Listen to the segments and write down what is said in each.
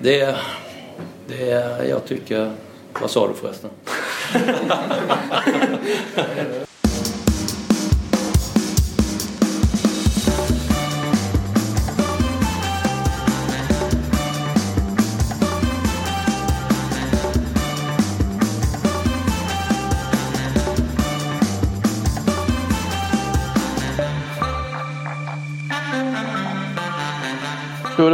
Det, det jag tycker... Vad sa du förresten?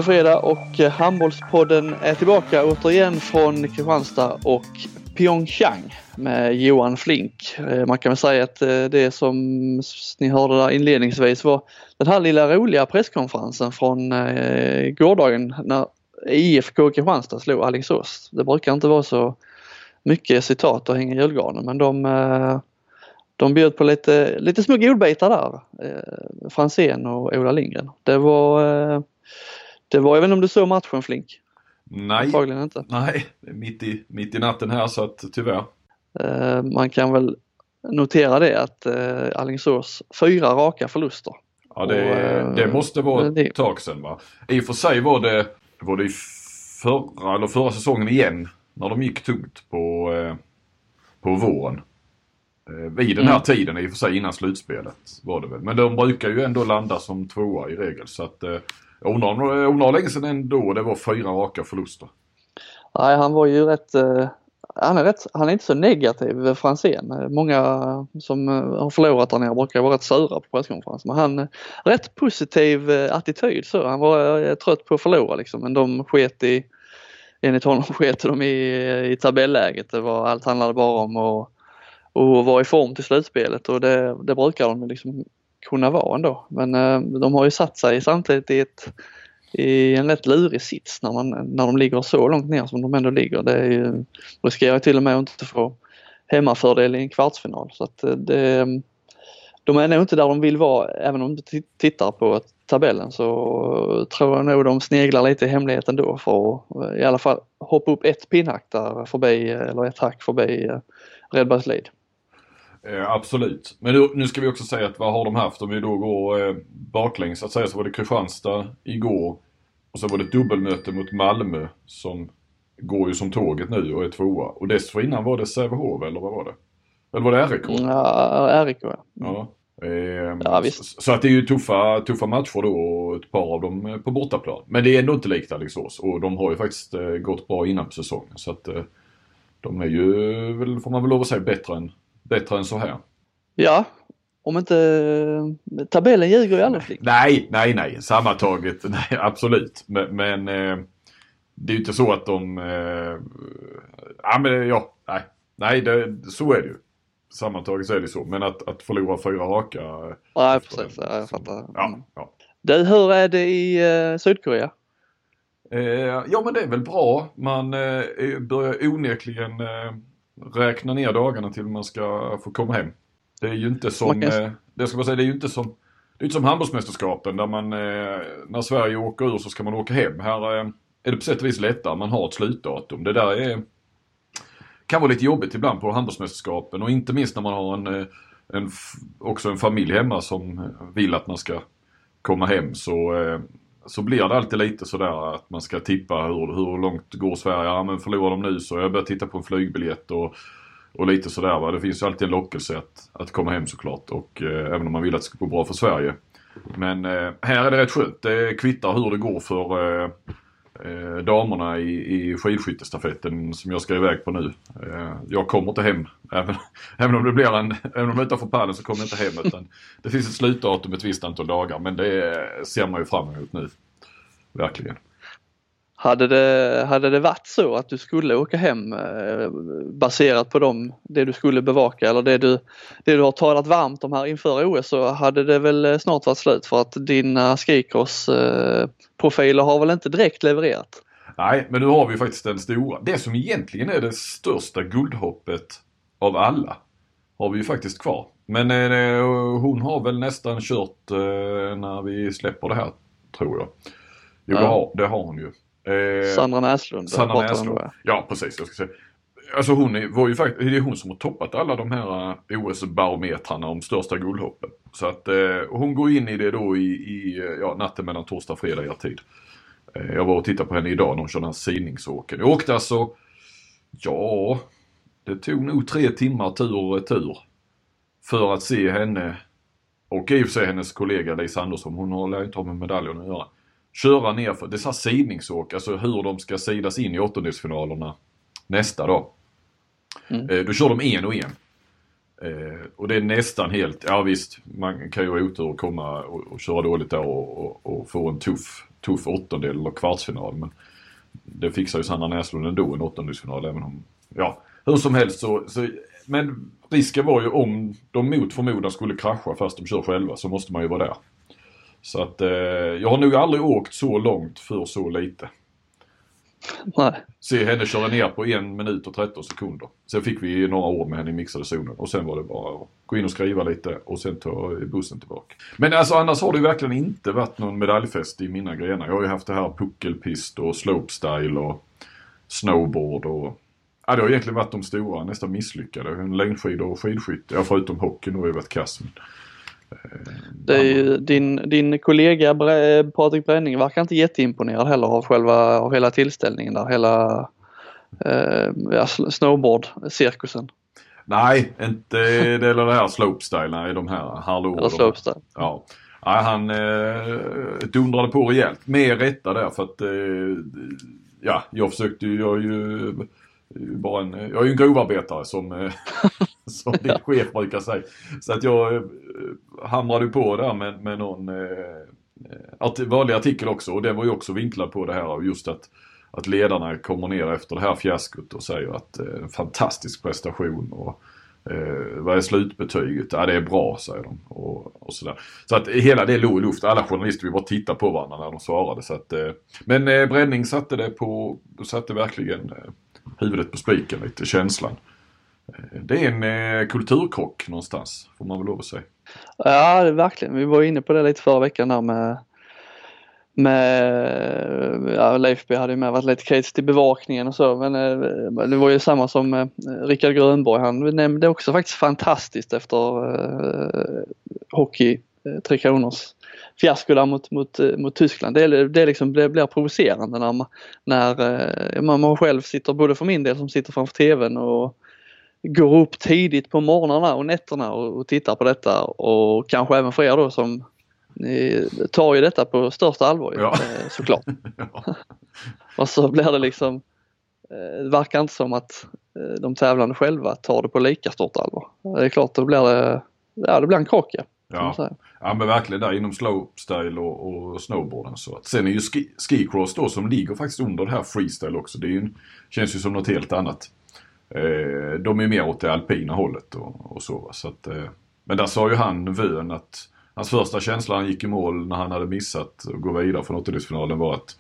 fredag och eh, Handbollspodden är tillbaka återigen från Kristianstad och Pyeongchang med Johan Flink. Eh, man kan väl säga att eh, det som ni hörde där inledningsvis var den här lilla roliga presskonferensen från gårdagen när IFK Kristianstad slog Alingsås. Det brukar inte vara så mycket citat och hänga i julgranen men de, de bjöd på lite, lite små godbitar där. Fransén och Ola Lindgren. Det var det var, jag vet inte om du såg matchen Flink? Nej, Antagligen inte. nej mitt, i, mitt i natten här så att tyvärr. Uh, man kan väl notera det att uh, Alingsås fyra raka förluster. Ja det, och, uh, det måste vara ett det... tag sedan va. I och för sig var det, var det förra, eller förra säsongen igen när de gick tungt på, på våren. Vid den här mm. tiden i och för sig innan slutspelet var det väl. Men de brukar ju ändå landa som tvåa i regel så att jag undrar, undrar länge sedan ändå det var fyra raka förluster. Nej, han var ju rätt eh, han är, rätt, han är inte så negativ, eh, Franzén. Eh, många som har förlorat där nere brukar vara rätt sura på presskonferenser. Men han, rätt positiv attityd så. Han var trött på att förlora liksom. Men de sket i, enligt honom sket de i, i tabelläget. Det var, allt handlade bara om att, och vara i form till slutspelet och det, det brukar de liksom kunna vara ändå. Men eh, de har ju satt sig samtidigt i, ett, i en lätt lurig sits när, man, när de ligger så långt ner som de ändå ligger. Det är ju, riskerar till och med att inte få hemmafördel i en kvartsfinal. Så att eh, det, de är nog inte där de vill vara även om du tittar på tabellen så eh, tror jag nog de sneglar lite i hemligheten då för att eh, i alla fall hoppa upp ett pinnhack där förbi eller ett hack förbi Redbergslid. Eh, absolut. Men nu, nu, ska vi också säga att vad har de haft? Om vi då går eh, baklänges att säga så var det Kristianstad igår och så var det ett dubbelmöte mot Malmö som går ju som tåget nu och är tvåa. Och dessförinnan var det Sävehof eller vad var det? Eller var det RIK? Ja, RIK ja. ja. Eh, ja visst. Så att det är ju tuffa, tuffa matcher då och ett par av dem eh, på bortaplan. Men det är ändå inte likt Alingsås och de har ju faktiskt eh, gått bra innan på säsongen. Så att eh, de är ju, väl, får man väl lov att säga, bättre än bättre än så här. Ja, om inte tabellen ljuger ju aldrig Nej, nej, nej. Sammantaget, nej absolut. Men, men eh, det är ju inte så att de... Eh, ja men ja, nej. Nej, det, så är det ju. Sammantaget så är det så. Men att, att förlora fyra raka. Nej, precis. Ja, jag fattar. Ja, mm. ja. Du, hur är det i eh, Sydkorea? Eh, ja men det är väl bra. Man eh, börjar onekligen eh, räkna ner dagarna till man ska få komma hem. Det är ju inte som, eh, det ska man säga, det är ju inte som, det är inte som handbollsmästerskapen där man, eh, när Sverige åker ur så ska man åka hem. Här eh, är det på sätt och vis lättare, man har ett slutdatum. Det där är, kan vara lite jobbigt ibland på handbollsmästerskapen och inte minst när man har en, eh, en, också en familj hemma som vill att man ska komma hem så eh, så blir det alltid lite sådär att man ska tippa hur, hur långt går Sverige? Ja men förlorar de nu så jag börjar titta på en flygbiljett och, och lite sådär va. Det finns ju alltid en lockelse att, att komma hem såklart och eh, även om man vill att det ska gå bra för Sverige. Men eh, här är det rätt skönt. Det kvittar hur det går för eh, eh, damerna i, i skidskyttestafetten som jag ska iväg på nu. Eh, jag kommer inte hem. Även, även om det blir en, även om det inte får pallen så kommer jag inte hem. Utan det finns ett slutdatum ett visst antal dagar men det ser man ju fram emot nu. Verkligen. Hade det, hade det varit så att du skulle åka hem eh, baserat på dem, det du skulle bevaka eller det du, det du har talat varmt om här inför OS så hade det väl snart varit slut för att dina skikros eh, har väl inte direkt levererat? Nej, men nu har vi faktiskt den stora. Det som egentligen är det största guldhoppet av alla har vi ju faktiskt kvar. Men eh, hon har väl nästan kört eh, när vi släpper det här, tror jag. Jo, ja. det, har, det har hon ju. Eh, Sandra Näslund. Sandra Näslund. Ja, precis. Jag ska säga. Alltså hon är, var ju faktiskt, det är hon som har toppat alla de här eh, OS-barometrarna om största guldhoppen. Så att eh, hon går in i det då i, i ja, natten mellan torsdag och fredag er tid. Eh, jag var och tittade på henne idag när hon körde den här sidningsåken. Jag åkte alltså, ja, det tog nog tre timmar tur och retur. För att se henne och i och för sig hennes kollega Lisa Andersson, hon lär inte ha med medaljen att göra. Köra ner för, det är så här sidningsåk, alltså hur de ska sidas in i åttondelsfinalerna nästa dag. Mm. Eh, då kör de en och en. Eh, och det är nästan helt, ja visst, man kan ju ha otur och komma och, och köra dåligt där och, och, och, få en tuff, tuff åttondel eller kvartsfinal. Men det fixar ju Sanna Näslund ändå en åttondelsfinal även om, ja, hur som helst så, så men risken var ju om de mot förmodan skulle krascha fast de kör själva så måste man ju vara där. Så att eh, jag har nog aldrig åkt så långt för så lite. Nej. Se henne köra ner på en minut och 13 sekunder. Sen fick vi några ord med henne i mixade zonen och sen var det bara att gå in och skriva lite och sen ta bussen tillbaka. Men alltså annars har det verkligen inte varit någon medaljfest i mina grenar. Jag har ju haft det här puckelpist och slopestyle och snowboard och Ja, det har egentligen varit de stora, nästan misslyckade. Längdskidor och skidskytte. Ja, förutom hockeyn har ju varit kass. Eh, det är ju, din, din kollega Patrik Bränning verkar inte jätteimponerad heller av själva, av hela tillställningen där. Hela eh, ja, snowboard-cirkusen. Nej, inte det eller det här slopestyle, nej de här hallå. Eller slopestyle. Ja. Nej, han eh, dundrade på rejält. Med rätta där för att eh, ja, jag försökte ju, jag ju bara en, jag är ju en grovarbetare som, eh, som din chef brukar säga. Så att jag eh, hamrade på där med, med någon eh, vanlig artikel också och det var ju också vinklad på det här just att, att ledarna kommer ner efter det här fiaskot och säger att en fantastisk prestation och eh, vad är slutbetyget? Ja det är bra säger de och, och sådär. Så att hela det låg i luften. Alla journalister vi bara titta på varandra när de svarade. Så att, eh, men eh, Bränning satte det på, satte verkligen eh, huvudet på spiken lite, känslan. Eh, det är en eh, kulturkrock någonstans, får man väl lov att säga. Ja, det verkligen. Vi var inne på det lite förra veckan där med med, ja, Leifby hade ju med varit lite kritisk till bevakningen och så men eh, det var ju samma som Rickard Grönborg, han nämnde också faktiskt fantastiskt efter eh, hockey, eh, Tre Kronors fiasko där mot, mot, eh, mot Tyskland. Det, det liksom blir, blir provocerande när, man, när eh, man själv sitter, både för min del som sitter framför TVn och går upp tidigt på morgnarna och nätterna och, och tittar på detta och kanske även för er då som ni tar ju detta på största allvar ja. Eh, såklart. ja. Och så blir det liksom, det verkar inte som att de tävlande själva tar det på lika stort allvar. Det är klart, då blir det, ja det blir en krock Ja. Ja men verkligen där inom slopestyle och, och snowboarden. Så att, sen är ju ski, skicross då som ligger faktiskt under det här freestyle också. Det ju, känns ju som något helt annat. Eh, de är mer åt det alpina hållet och, och så. så att, eh, men där sa ju han, Vön, att hans första känsla han gick i mål när han hade missat att gå vidare från åttondelsfinalen var att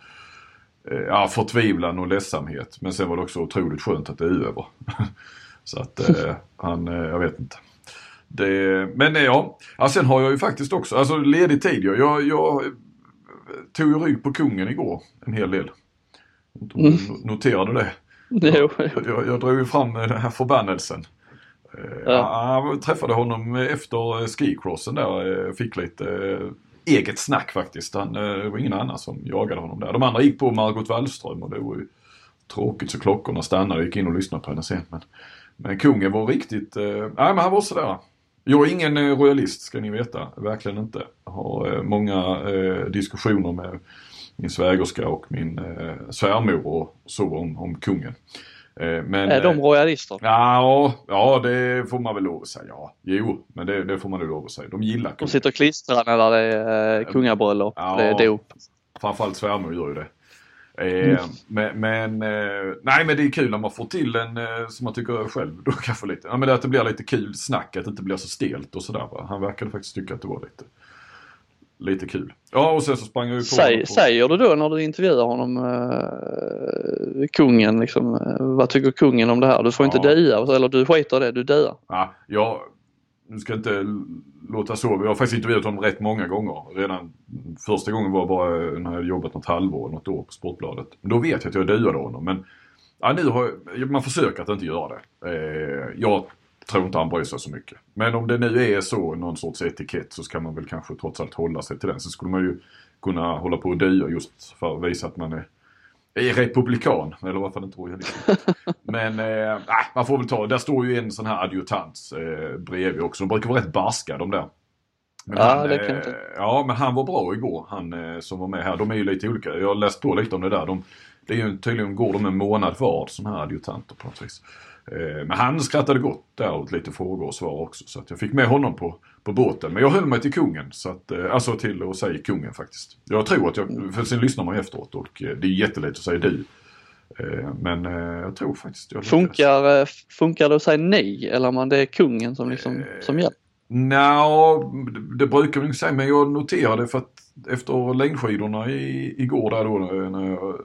eh, ja, förtvivlan och ledsamhet. Men sen var det också otroligt skönt att det är över. så att eh, han, eh, jag vet inte. Det, men ja, ja, sen har jag ju faktiskt också, alltså ledig tid. Jag, jag, jag tog ju rygg på kungen igår en hel del. Mm. Noterade det? Jo. Jag, jag, jag drog ju fram den här förbannelsen. Eh, ja. Jag träffade honom efter skicrossen där, fick lite eh, eget snack faktiskt. Han, eh, det var ingen annan som jagade honom där. De andra gick på Margot Wallström och det var ju tråkigt så klockorna stannade. Jag gick in och lyssnade på henne sen. Men, men kungen var riktigt, nej men han var sådär. Jag är ingen eh, royalist ska ni veta, verkligen inte. Jag har eh, många eh, diskussioner med min svägerska och min svärmor och så om, om kungen. Men, är de royalister? Ja, ja, det får man väl lov att säga. Ja, jo, men det, det får man nog lov att säga. De gillar kungen. De sitter och klistrar när det är kungabröllop, ja, det är dop. Framförallt svärmor gör ju det. Mm. Eh, men, men eh, nej men det är kul när man får till en eh, som man tycker själv då kanske lite, ja men det att det blir lite kul snack, att det inte blir så stelt och sådär va. Han verkade faktiskt tycka att det var lite, lite kul. Ja och sen så sprang jag ju på Säg, på... Säger du då när du intervjuar honom, uh, kungen liksom, vad tycker kungen om det här? Du får inte ja. dia, eller du skiter i det, du diar. Ja, jag, nu ska jag inte låta så. Vi har faktiskt intervjuat honom rätt många gånger. Redan första gången var bara när jag hade jobbat något halvår, något år på Sportbladet. Då vet jag att jag duade honom. Men ja, nu har jag, man försöker att inte göra det. Eh, jag tror inte han bryr sig så mycket. Men om det nu är så, någon sorts etikett, så ska man väl kanske trots allt hålla sig till den. Så skulle man ju kunna hålla på och dua just för att visa att man är, är republikan. Eller varför inte rojalist. Men eh, man får väl ta, där står ju en sån här adjutant eh, bredvid också. De brukar vara rätt barska de där. Men Ja, han, det kan eh, jag tänka. ja, men han var bra igår, han eh, som var med här. De är ju lite olika. Jag har läst på lite om det där. De, det är ju tydligen går de en månad var som här adjutanter på något vis. Eh, Men han skrattade gott där åt lite frågor och svar också. Så att jag fick med honom på, på båten. Men jag höll mig till kungen. Så att, eh, alltså till att säga kungen faktiskt. Jag tror att jag, för sen lyssnar man ju efteråt och eh, det är jättelätt att säga du. Eh, Men eh, jag tror faktiskt jag. Funkar, eh, funkar det att säga nej eller om man det är kungen som, liksom, som gäller? Nja, det brukar vi inte säga men jag noterade för att efter längdskidorna i, igår där då eh, när, jag,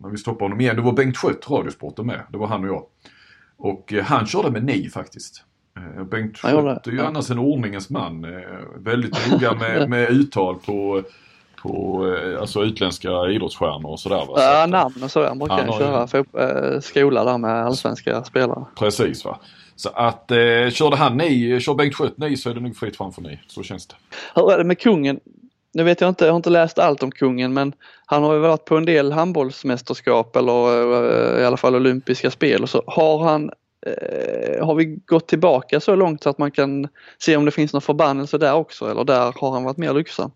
när vi stoppade honom igen. Det var Bengt Schött, Radiosporten med. Det var han och jag. Och eh, han körde med nej faktiskt. Eh, Bengt Schött är ju annars en ordningens man. eh, Väldigt noga med, med uttal på, på alltså utländska idrottsstjärnor och sådär. Va? Så Ja, namn och så. Han brukar Han ju köra eh, skola där med allsvenska spelare. Precis va. Så att eh, körde han nej, kör Bengt Schött nej så är det nog fritt framför nej. Så känns det. Hur är det med kungen? Nu vet jag inte, jag har inte läst allt om kungen men han har ju varit på en del handbollsmästerskap eller eh, i alla fall olympiska spel och så. Har han eh, har vi gått tillbaka så långt så att man kan se om det finns någon förbannelse där också eller där har han varit mer lyckosam?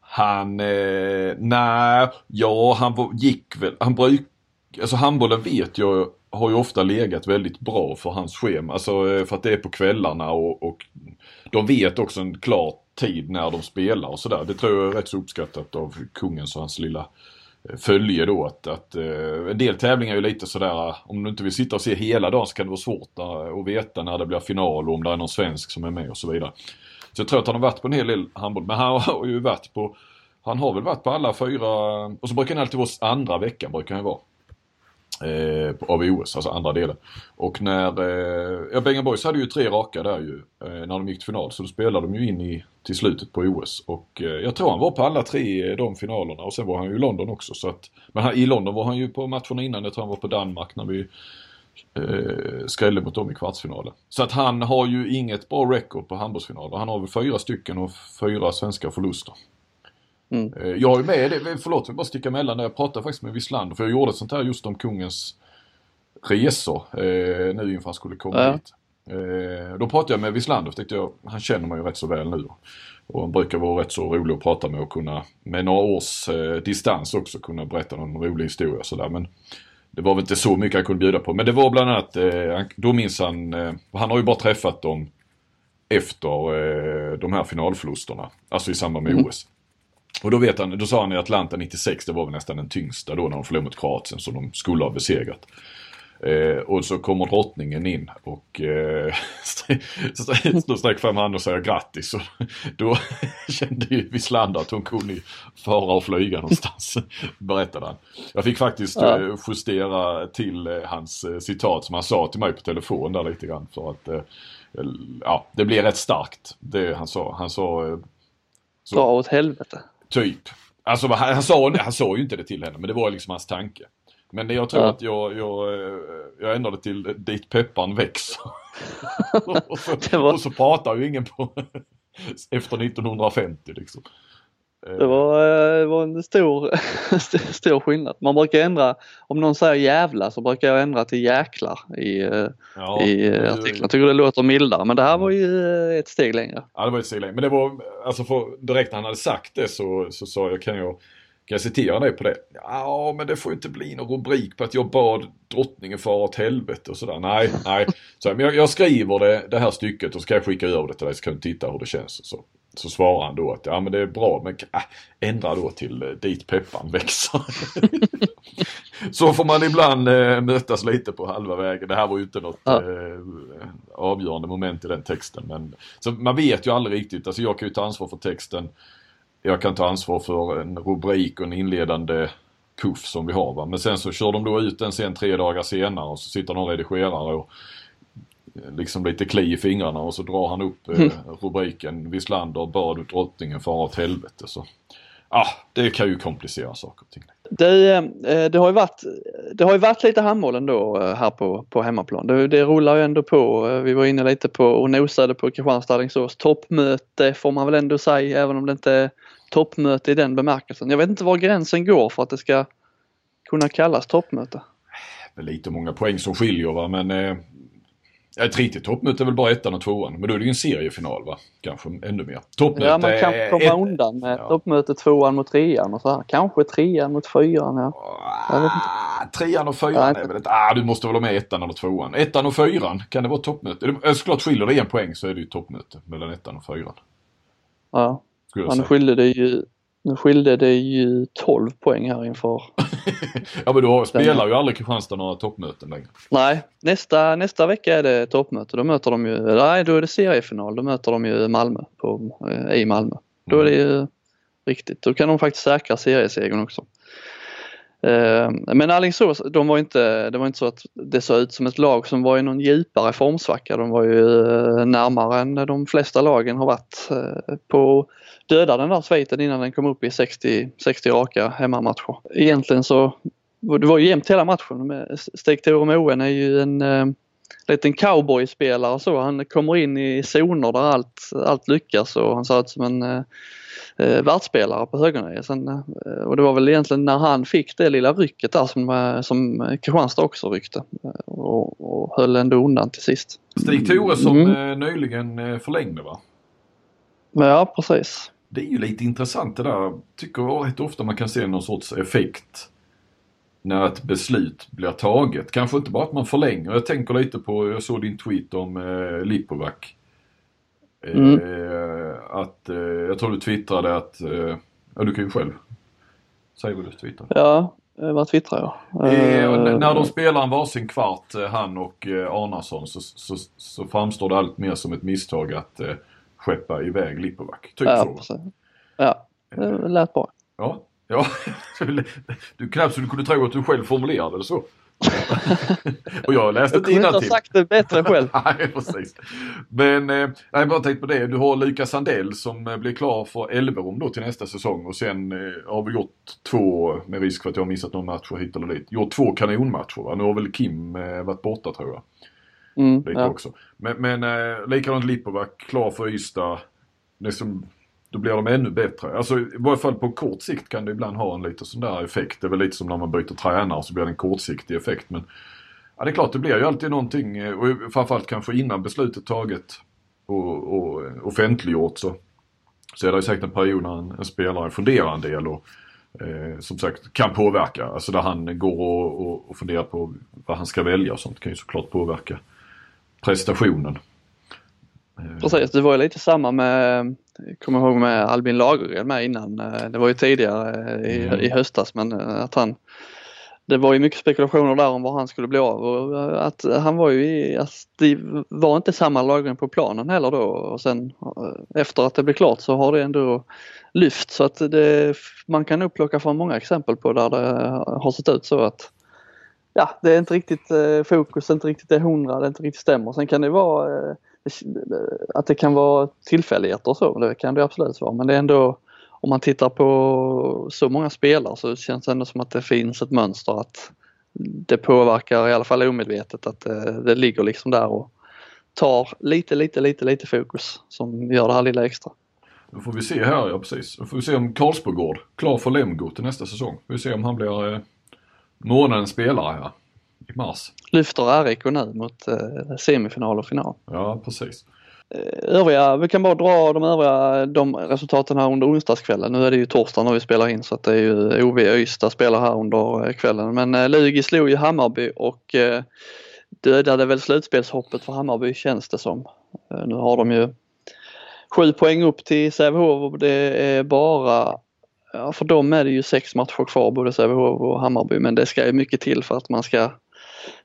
Han, eh, nej, ja han gick väl, han bruk, alltså handbollen vet jag har ju ofta legat väldigt bra för hans schema. Alltså eh, för att det är på kvällarna och, och de vet också en tid när de spelar och sådär. Det tror jag är rätt så uppskattat av kungens och hans lilla eh, följe då att, att eh, en del tävlingar är ju lite sådär, eh, om du inte vill sitta och se hela dagen så kan det vara svårt eh, att veta när det blir final och om det är någon svensk som är med och så vidare. Så jag tror att han har varit på en hel del handboll, men han har ju varit på han har väl varit på alla fyra, och så brukar han alltid vara andra veckan brukar han vara. Eh, av OS, alltså andra delen. Och när, eh, ja Bengan Boys hade ju tre raka där ju eh, när de gick till final. Så då spelade de ju in i, till slutet på OS. Och eh, jag tror han var på alla tre de finalerna och sen var han ju i London också. Så att, men han, i London var han ju på matcherna innan, jag tror han var på Danmark när vi eh, skrällde mot dem i kvartsfinalen. Så att han har ju inget bra record på handbollsfinaler. Han har väl fyra stycken och fyra svenska förluster. Mm. Eh, Jag är med, det, förlåt jag bara sticka emellan där. Jag pratade faktiskt med Wislander för jag gjorde ett sånt här just om kungens resor eh, nu inför han skulle komma Ja. hit. Eh, då pratade jag med Wislander för tyckte jag, han känner mig ju rätt så väl nu. Och han brukar vara rätt så rolig att prata med och kunna med några års eh, distans också kunna berätta någon rolig historia och sådär. Men det var väl inte så mycket han kunde bjuda på. Men det var bland annat, eh, då minns han, eh, han har ju bara träffat dem efter eh, de här finalförlusterna. Alltså i samband med Mm. OS. Och då vet han, då sa han i Atlanta 96, det var väl nästan den tyngsta då när de förlorade mot Kroatien som de skulle ha besegrat. Eh, och så kommer drottningen in och eh, sträcker fram handen och säger grattis. Och då kände ju Wislander att hon kunde fara och flyga någonstans, berättade han. Jag fick faktiskt Ja. eh, justera till eh, hans eh, citat som han sa till mig på telefon där lite grann för att eh, ja, det blev rätt starkt det han sa. Han sa så. Dra åt helvete. Typ. Alltså han, han, sa, han sa ju inte det till henne men det var liksom hans tanke. Men jag tror Ja. att jag, jag, eh, jag ändrade till dit pepparn växer. och, så, var- och så pratar ju ingen på efter 1950 liksom. Eh, Det var, eh, det var en stor, stor skillnad. Man brukar ändra, om någon säger jävla så brukar jag ändra till jäklar i, eh, ja, i eh, artikeln. Jag tycker det låter mildare men det här var ju eh, ett steg längre. Ja det var ett steg längre. Men det var, alltså för, direkt när han hade sagt det så, så sa jag, kan jag, kan jag citera dig på det? Ja men det får ju inte bli någon rubrik på att jag bad drottningen fara åt helvete och sådär. Nej, nej. Så, men jag, jag skriver det, det här stycket och så kan jag skicka över det till dig så kan du titta hur det känns. Så, så svarar han då att ja men det är bra men äh, ändra då till eh, dit pepparn växer. så får man ibland eh, mötas lite på halva vägen. Det här var ju inte något Ja. eh, avgörande moment i den texten. Men, så man vet ju aldrig riktigt. Alltså jag kan ju ta ansvar för texten. Jag kan ta ansvar för en rubrik och en inledande puff som vi har. Va? Men sen så kör de då ut den sen tre dagar senare och så sitter någon redigerare och liksom lite kli i fingrarna och så drar han upp eh, rubriken Wislander bad drottningen fara åt helvete. Så, ah, det kan ju komplicera saker och ting. Det, eh, det, har ju varit, det har ju varit lite handboll ändå eh, här på, på hemmaplan. Det, det rullar ju ändå på. Eh, Vi var inne lite på och nosade på Kristianstad Alingsås toppmöte får man väl ändå säga även om det inte toppmöte i den bemärkelsen. Jag vet inte var gränsen går för att det ska kunna kallas toppmöte. Det är lite många poäng som skiljer va men eh, ett riktigt toppmöte är väl bara ettan och tvåan men då är det ju en seriefinal va? Kanske ännu mer. Toppmöte Ja, man kan komma ett- undan med ja. toppmöte tvåan mot trean och så här. Kanske trean mot fyran. Ja. Ah, Trean och Ja, fyran inte- är väl ett... Ah, du måste väl ha med ettan eller tvåan. Ettan och fyran, kan det vara toppmöte? Såklart skiljer det en poäng så är det ju toppmöte mellan ettan och fyran. Ja. Skulle Ja, säga. skilde det ju nu skilde det ju 12 poäng här inför. Ja men då spelar ju aldrig Kristianstad några toppmöten längre. Nej, nästa, nästa vecka är det toppmöte. Då möter de ju, nej då är det seriefinal. Då möter de ju Malmö på, eh, i Malmö. Då är det ju riktigt. Då kan de faktiskt säkra seriesegern också. Eh, men Alingsås, de var inte, det var inte så att det såg ut som ett lag som var i någon djupare formsvacka. De var ju eh, närmare än de flesta lagen har varit eh, på döda den där sviten innan den kom upp i 60, 60 raka hemmamatcher. Egentligen så, det var ju jämnt hela matchen. Stig-Tore Moen är ju en eh, liten cowboyspelare så. Han kommer in i zoner där allt, allt lyckas och han ser ut som en eh, eh, världsspelare på högerniet. Sen, eh, och det var väl egentligen när han fick det lilla rycket där som, eh, som Kristianstad också ryckte eh, och, och höll ändå undan till sist. Stig Tore som Mm. eh, nyligen förlängde va? Ja precis. Det är ju lite intressant det där. Tycker rätt ofta man kan se någon sorts effekt när ett beslut blir taget. Kanske inte bara att man förlänger. Jag tänker lite på, jag såg din tweet om eh, Lipovac. Eh, Mm. Att, eh, jag tror du twittrade att, eh, ja du kan ju själv säga vad du twittrade. Ja, eh, vad twittrar jag? Eh, Eh, när de spelar en varsin kvart, eh, han och eh, Arnason, så, så, så framstår det allt mer som ett misstag att eh, skeppa iväg Lipovac. Typ ja, så. precis. Ja, det lät bra. Ja, ja. Du knappt så du kunde tro att du själv formulerade det så. Och jag läste Jag inte kunde inte ha sagt det bättre själv. Nej, precis. Men eh, jag bara tänkt på det. Du har Lukas Sandell som eh, blir klar för Elverum då till nästa säsong och sen eh, har vi gjort två, med risk för att jag har missat någon match hit eller dit, gjort två kanonmatcher. Va? Nu har väl Kim eh, varit borta tror jag. Mm, Lite ja. också. Men, men eh, likadant Lipovac, klar för Ystad. Liksom, då blir de ännu bättre. Alltså i varje fall på kort sikt kan det ibland ha en lite sån där effekt. Det är väl lite som när man byter tränare så blir det en kortsiktig effekt. Men ja, det är klart det blir ju alltid någonting eh, och framförallt kanske innan beslutet taget och, och eh, offentliggjort så, så är det ju säkert en period när en, en spelare funderar en del och eh, som sagt kan påverka. Alltså där han går och, och, och funderar på vad han ska välja och sånt kan ju såklart påverka prestationen. Eh, Precis, det var ju lite samma med, kommer ihåg med Albin Lagergren med innan. eh, Det var ju tidigare eh, i, Mm. i höstas men att han det var ju mycket spekulationer där om var han skulle bli av och att han var ju i, alltså, det var inte samma Lagergren på planen heller då och sen efter att det blev klart så har det ändå lyft så att det, man kan nog plocka fram många exempel på där det har sett ut så att ja, det är inte riktigt eh, fokus, inte riktigt är hundra, det inte riktigt stämmer. Sen kan det vara eh, att det kan vara tillfälligheter och så, det kan det absolut vara. Men det är ändå, om man tittar på så många spelare så känns det ändå som att det finns ett mönster att det påverkar i alla fall omedvetet att det, det ligger liksom där och tar lite, lite, lite, lite fokus som gör det här lilla extra. Då får vi se här, ja precis. Då får vi se om Karlsbogård klar för Lemgo till nästa säsong. Får vi se om han blir eh, månadens spelare här i mars. Lyfter RIK nu mot eh, semifinal och final. Ja, precis. Övriga, vi kan bara dra de övriga de resultaten här under onsdagskvällen. Nu är det ju torsdag när vi spelar in så att det är ju OV Ystad spelar här under eh, kvällen. Men eh, Lugi slog ju Hammarby och eh, dödade väl slutspelshoppet för Hammarby känns det som. Eh, nu har de ju sju poäng upp till Sävehof och det är bara Ja, för dem är det ju sex matcher kvar både Sävehof och Hammarby men det ska ju mycket till för att man ska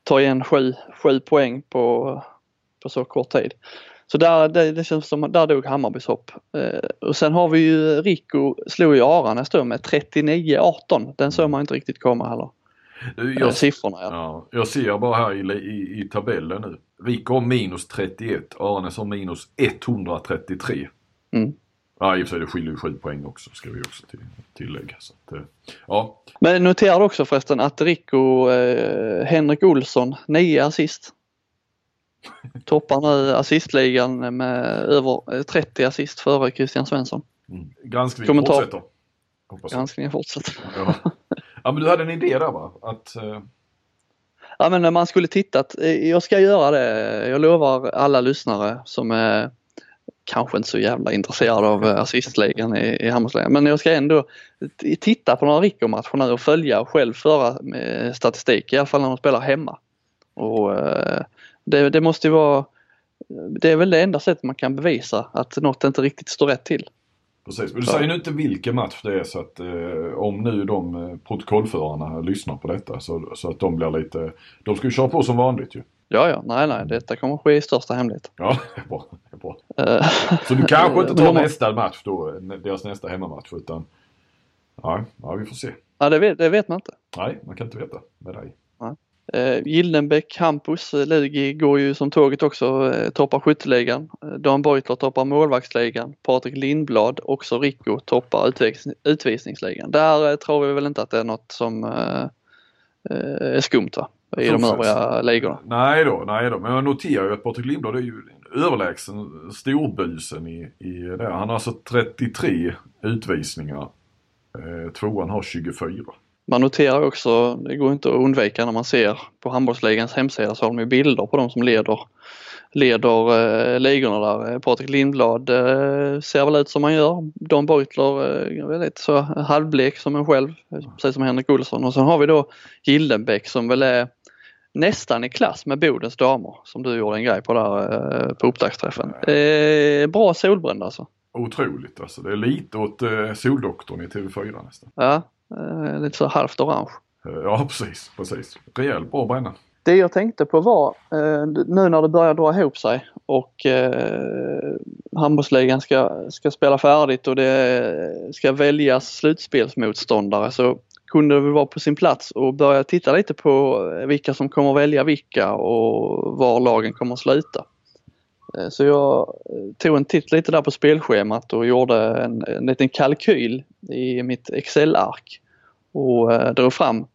ta igen sju, sju poäng på, på så kort tid. Så där, det, det känns som, där dog Hammarbys hopp. Eh, och sen har vi ju Rico slog ju Aranäs då med 39-18. Den såg man inte riktigt komma heller. Eh, Jag, siffrorna ja. ja, jag ser bara här i, i, i tabellen nu. Rico har minus 31, Arnes har minus 133. Mm. Ja, i och för sig det skiljer ju 7 poäng också ska vi också till, tillägga. Så att, eh, ja, Men notera också förresten att Rico eh, Henrik Olsson, 9 assist. Toppar nu assistligan med över eh, 30 assist före Christian Svensson. Mm. Granskningen Kommentar. fortsätter. Hoppas. Granskningen fortsätter. Ja. ja, men du hade en idé där va? Att, eh, Ja men när man skulle tittat, eh, jag ska göra det. Jag lovar alla lyssnare som är kanske inte så jävla intresserad av eh, assistligan i, i handbollsligan. Men jag ska ändå titta på några Rico-matcher nu och följa och själv föra med eh, statistik, i alla fall när de spelar hemma. Och eh, det, det måste ju vara, det är väl det enda sättet man kan bevisa att något inte riktigt står rätt till. precis. Men du säger nu inte vilken match det är så att eh, om nu de eh, protokollförarna lyssnar på detta så, så att de blir lite, de ska ju köra på som vanligt ju. Ja, ja, nej, nej, detta kommer ske i största hemlighet. Ja, det är bra. Det är bra. Eh, Så du kanske inte tar nästa match då, deras nästa hemmamatch utan Ja, ja vi får se. Ja, det vet, det vet man inte. Nej, man kan inte veta med dig. Eh, Gildenbäck, Hampus, eh, Lugi går ju som tåget också, eh, toppar skytteligan. Eh, Dan Beutler toppar målvaktsligan. Patrik Lindblad, också Rico, toppar utvis utvisningsligan. Där eh, tror vi väl inte att det är något som eh, är skumt va? I de övriga ligorna. Nej då, nej då. Men jag noterar ju att Patrik Lindblad är ju en överlägsen storbusen i, i det. Han har alltså 33 utvisningar. Eh, tvåan har 24. Man noterar också, det går inte att undvika när man ser på handbollsligans hemsida så har de ju bilder på de som leder leder eh, ligorna där. Eh, Patrik Lindblad eh, ser väl ut som han gör. Dan Beutler eh, lite så halvblek som en själv, eh, precis som Henrik Olsson. Och sen har vi då Gildenbäck som väl är nästan i klass med Bodens damer som du gjorde en grej på där eh, på upptaktsträffen. Eh, bra solbränd alltså. Otroligt alltså. Det är lite åt eh, Soldoktorn i TV4 nästan. Ja, eh, lite så halvt orange. Eh, ja, precis. precis. Rejält bra bränna. Det jag tänkte på var eh, nu när det börjar dra ihop sig och eh, handbollsligan ska, ska spela färdigt och det ska väljas slutspelsmotståndare så kunde det väl vara på sin plats och börja titta lite på vilka som kommer välja vilka och var lagen kommer att sluta. Eh, Så jag eh, tog en titt lite där på spelschemat och gjorde en, en liten kalkyl i mitt Excel-ark och eh, drog fram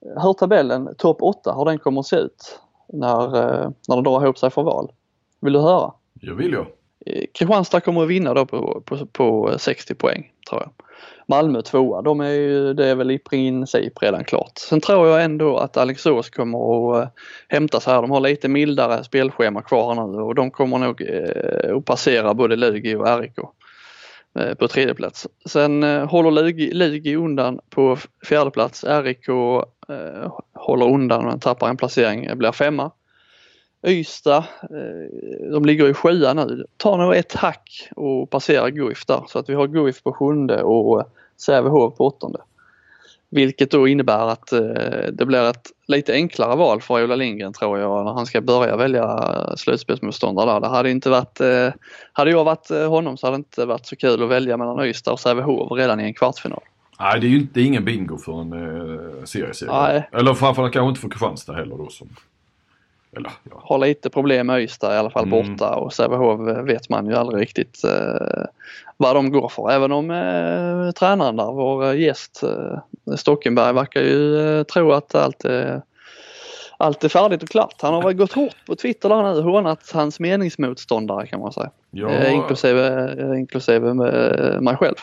hur tabellen topp 8, hur den kommer att se ut när, eh, när det drar ihop sig för val. Vill du höra? Jag vill jag. Eh, Kristianstad kommer att vinna då på, på, på 60 poäng tror jag. Malmö tvåa, de är ju, det är väl i princip redan klart. Sen tror jag ändå att Alingsås kommer att eh, hämtas hämta sig här. De har lite mildare spelschema kvar nu och de kommer nog eh, att passera både Lugi och RIK eh, på tredje plats. Sen håller Lugi, Lugi undan på fjärde plats. RIK håller undan och tappar en placering, blir femma. Ystad, de ligger i sjua nu. Tar nog ett hack och passerar Guif där så att vi har Guif på sjunde och Sävehof på åttonde. Vilket då innebär att eh, det blir ett lite enklare val för Ola Lindgren tror jag när han ska börja välja slutspelsmotståndare där. Det hade inte varit, eh, hade jag varit eh, honom så hade det inte varit så kul att välja mellan Ystad och Sävehof redan i en kvartsfinal. Nej, det är ju inte, det är ingen bingo för en eh, serieseger. Eller framförallt kanske inte för Kristianstad heller då. Som, eller ja. har lite problem med Ystad i alla fall Mm. borta och Sävehof vet man ju aldrig riktigt eh, vad de går för. Även om eh, tränaren där, vår eh, gäst eh, Stockenberg verkar ju eh, tro att allt är, allt är färdigt och klart. Han har väl gått hårt på Twitter där nu, hånat hans meningsmotståndare kan man säga. Ja, Eh, inklusive eh, inklusive med mig själv.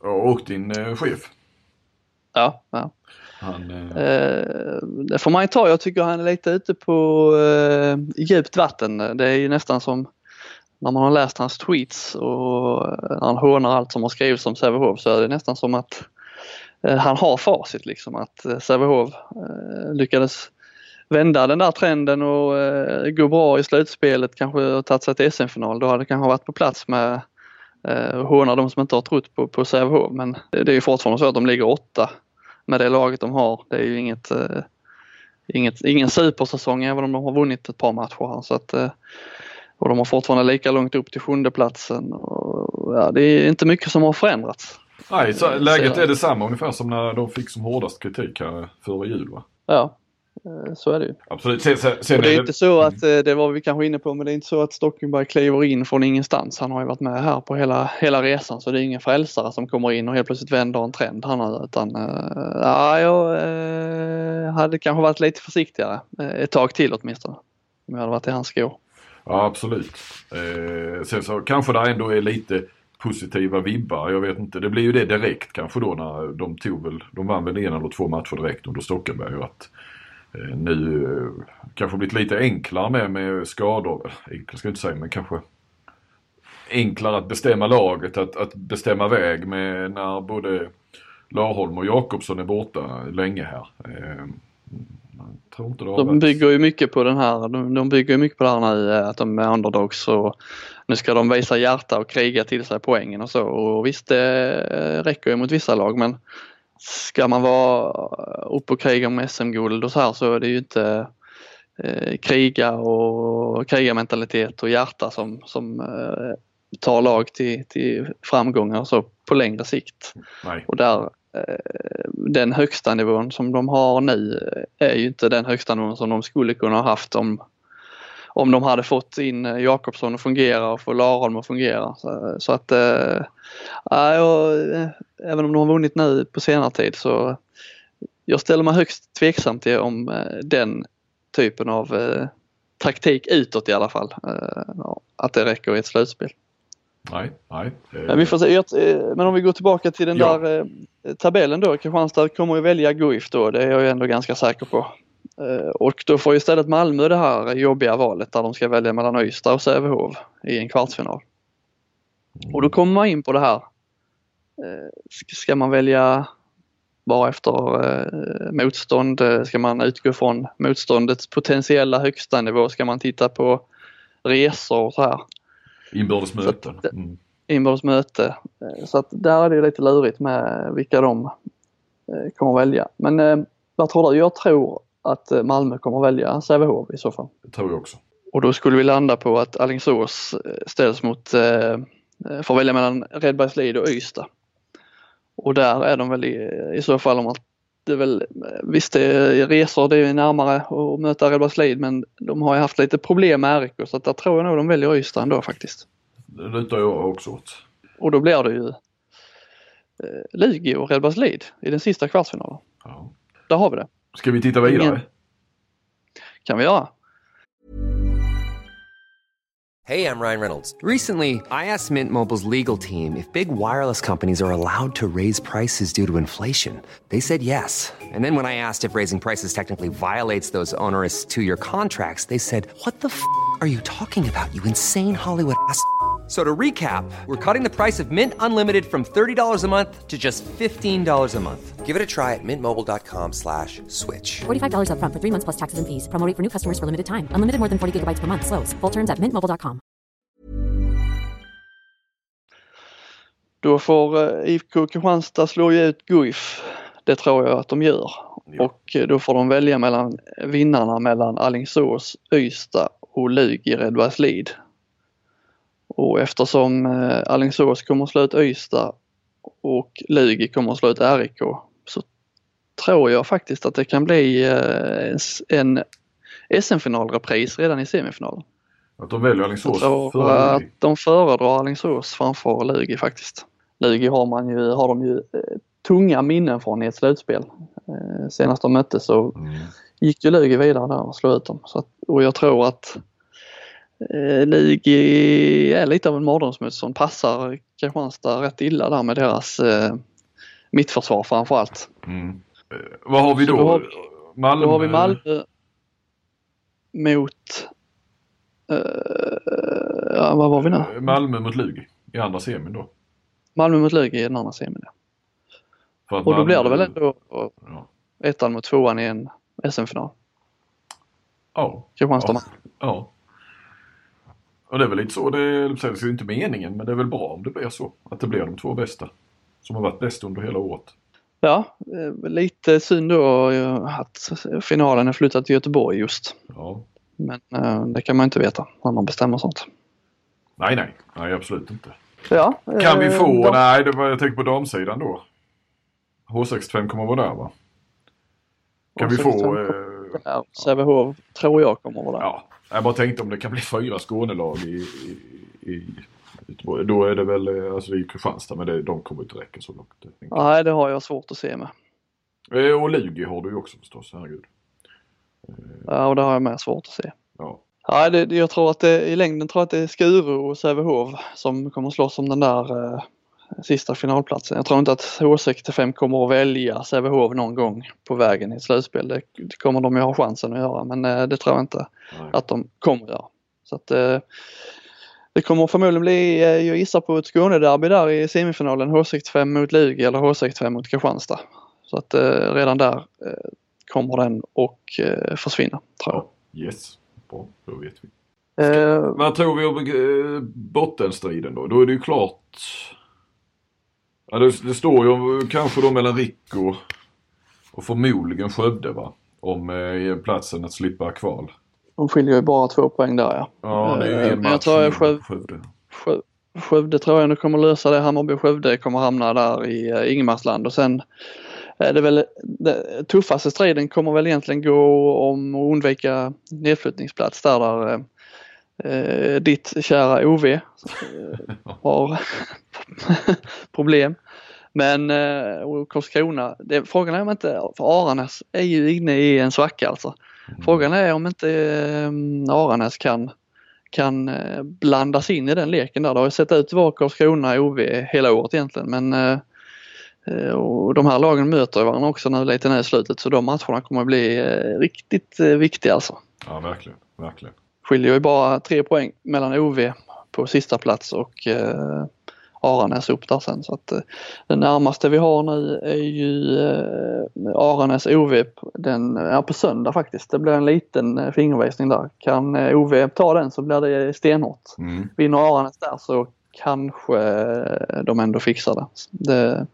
och din eh, chef. Ja, ja. Han, eh, Eh, det får man ju ta. Jag tycker han är lite ute på eh, djupt vatten. Det är ju nästan som när man har läst hans tweets och när han hånar allt som har skrivits om Sävehof så är det nästan som att eh, han har facit liksom. Att eh, Sävehof eh, lyckades vända den där trenden och eh, gå bra i slutspelet, kanske tagit sig till SM-final. Då hade det kanske varit på plats med eh, håna de som inte har trott på, på Sävehof. Men det är ju fortfarande så att de ligger åtta med det laget de har. Det är ju inget, eh, inget, ingen supersäsong även om de har vunnit ett par matcher här. Så att, eh, och de har fortfarande lika långt upp till sjunde platsen. Och, ja, det är inte mycket som har förändrats. nej, så, läget är detsamma ungefär som när de fick som hårdast kritik här före jul va? Ja, så är det ju. Absolut. Sen, sen, sen det är är inte så att, eh, det var vi kanske inne på, men det är inte så att Stockenberg kliver in från ingenstans. Han har ju varit med här på hela, hela resan så det är ingen frälsare som kommer in och helt plötsligt vänder en trend nu. Utan, eh, ja, jag eh, hade kanske varit lite försiktigare eh, ett tag till åtminstone. Om jag hade varit i hans skor. Ja, absolut. Eh, sen så kanske det ändå är lite positiva vibbar. Jag vet inte, det blir ju det direkt kanske då när de tog väl, de vann väl en eller två matcher direkt under Stockenberg. Att eh, nu eh, kanske blivit lite enklare med, med skador. Enklare ska jag inte säga men kanske enklare att bestämma laget, att, att bestämma väg med när både Larholm och Jakobsson är borta länge här. Eh, de bygger ju mycket på den här, de, de bygger ju mycket på det här nu att de är underdogs och nu ska de visa hjärta och kriga till sig poängen och så och visst det räcker ju mot vissa lag men ska man vara uppe och kriga om SM-guld och så här så är det ju inte eh, kriga och krigarmentalitet och hjärta som, som eh, tar lag till, till framgångar så på längre sikt. Nej. Och där Eh, den högsta nivån som de har nu är ju inte den högsta nivån som de skulle kunna ha haft om, om de hade fått in Jakobsson att fungera och få Larholm att fungera. Så, så att äh, jag, även om de har vunnit nu på senare tid så jag ställer mig högst tveksam till om den typen av äh, taktik utåt i alla fall, äh, att det räcker i ett slutspel. Nej, nej. Men, vi får se. men om vi går tillbaka till den ja. där eh, tabellen då. Kristianstad kommer ju välja Guif då, det är jag ju ändå ganska säker på. Eh, och då får istället Malmö det här jobbiga valet där de ska välja mellan Ystad och Sävehof i en kvartsfinal. Och då kommer man in på det här. Eh, ska man välja bara efter eh, motstånd? Ska man utgå från motståndets potentiella högsta nivå? Ska man titta på resor och så här? Inbördes möte. Mm. Inbördes möte. Så att där är det lite lurigt med vilka de kommer välja. Men vad tror du? Jag tror att eh, Malmö kommer välja Sävehof i så fall. Det tror jag också. Och då skulle vi landa på att Alingsås ställs mot, får välja mellan Redbergslid och Ystad. Och där är de väl i, i så fall om att det är väl, visst det är resor, det är närmare att möta Redbergslid men de har ju haft lite problem med RIK så att där tror jag nog de väljer Ystad ändå faktiskt. Det lutar jag också åt. Och då blir det ju eh, Lugi och Redbergslid i den sista kvartsfinalen. Ja. Där har vi det. Ska vi titta vidare? Ingen... kan vi göra. Hey, I'm Ryan Reynolds. Recently, I asked Mint Mobile's legal team if big wireless companies are allowed to raise prices due to inflation. They said yes. And then when I asked if raising prices technically violates those onerous two-year contracts, they said, what the f*** are you talking about, you insane Hollywood ass?" So to recap, we're cutting the price of Mint Unlimited from $30 a month to just $15 a month. Give it a try at mintmobile.com slash switch. $45 up front for three months plus taxes and fees. Promoting for new customers for limited time. Unlimited more than 40 gigabytes per month. Slows. Full terms at mintmobile.com. Då får eh, IFK Kristianstad slå ut Guif. Det tror jag att de gör. Ja. Och eh, då får de välja mellan vinnarna mellan Allingsås, Ystad och Lugi Redbergslid. Och eftersom eh, Alingsås kommer att slå ut Ystad och Lugi kommer att slå ut RIK så tror jag faktiskt att det kan bli eh, en SM-finalrepris redan i semifinalen. Att de väljer Alingsås före att de föredrar Alingsås framför Lugi faktiskt. Lugi har, man ju, har de ju eh, tunga minnen från i ett slutspel. senast de möttes så mm. gick ju Lugi vidare där och slog ut dem. Så att, och jag tror att eh, Lugi är lite av en mardrömsmotstånd. Passar Kristianstad rätt illa där med deras eh, mittförsvar framförallt. Mm. Eh, vad har vi då? då har, Malmö? Då har vi Malmö mot Uh, ja, vad var vi nu? Eh, Malmö mot Lugi i andra semin då. Malmö mot Lugi i den andra semin ja. Och då Malmö... blir det väl ändå ja. ettan mot tvåan i en SM-final? Ja. Kristianstad ja. ja. Och det är väl lite så, det är, det är inte meningen men det är väl bra om det blir så. Att det blir de två bästa. Som har varit bäst under hela året. Ja, lite synd då att finalen är flyttad till Göteborg just. Ja. Men äh, det kan man inte veta när man bestämmer sånt. Nej, nej, nej absolut inte. Ja, kan vi få, äh, nej det var, jag tänker på damsidan då. H65 kommer vara där va? Kan H65 vi få... Eh, Sävehof tror jag kommer vara där. Ja, jag bara tänkte om det kan bli fyra Skånelag i, i, i Göteborg. Då är det väl, eh, alltså det är Kristianstad men det, de kommer inte räcka så långt. Nej det har jag svårt att se med. Eh, och Lugi har du ju också förstås, herregud. Ja och det har jag med svårt att se. Ja. Ja, det, jag tror att det, i längden tror jag att det är Skuru och Sävehof som kommer slåss om den där eh, sista finalplatsen. Jag tror inte att H65 kommer att välja Sävehof någon gång på vägen i ett slutspel. Det, kommer de ju ha chansen att göra men eh, det tror jag inte Nej. att de kommer att göra. Så att, eh, det kommer förmodligen bli, eh, jag gissar på ett Skånederby där i semifinalen H65 mot Lugi eller H65 mot Kristianstad. Så att redan där kommer den och eh, försvinna tror jag. Ja, yes, bra, då vet vi. Vad tror vi om bottenstriden då? Då är det ju klart. Ja, det, det står ju kanske då mellan Rico och förmodligen Skövde va? Om eh, platsen att slippa kval. de skiljer ju bara två poäng där ja. Ja, det är ju Eh, en men jag match tror Sköv- Skövde. Skö- Skövde tror jag nu kommer lösa det. Hammarby och Skövde kommer hamna där i eh, Ingemarsland och sen är det väl den tuffaste striden kommer väl egentligen gå om att undvika nedflyttningsplats där, där eh, ditt kära OV eh, har problem. Men eh, och Karlskrona, det, frågan är om inte, för Aranäs är ju inne i en svacka alltså. Frågan är om inte eh, Aranäs kan kan eh, blandas in i den leken där. Det har ju sett ut att vara Karlskrona OV hela året egentligen men eh, eh, och de här lagen möter varandra också nu lite ner i slutet så de matcherna kommer att bli riktigt viktiga alltså. Ja, verkligen, verkligen. Skiljer ju bara tre poäng mellan OV på sista plats och eh, Aranäs upp där sen så att eh, det närmaste vi har nu är ju eh, Aranäs OV den, ja, på söndag faktiskt. Det blir en liten eh, fingervisning där. Kan eh, OV ta den så blir det stenhårt. Mm. Vinner Aranäs där så kanske eh, de ändå fixar det. det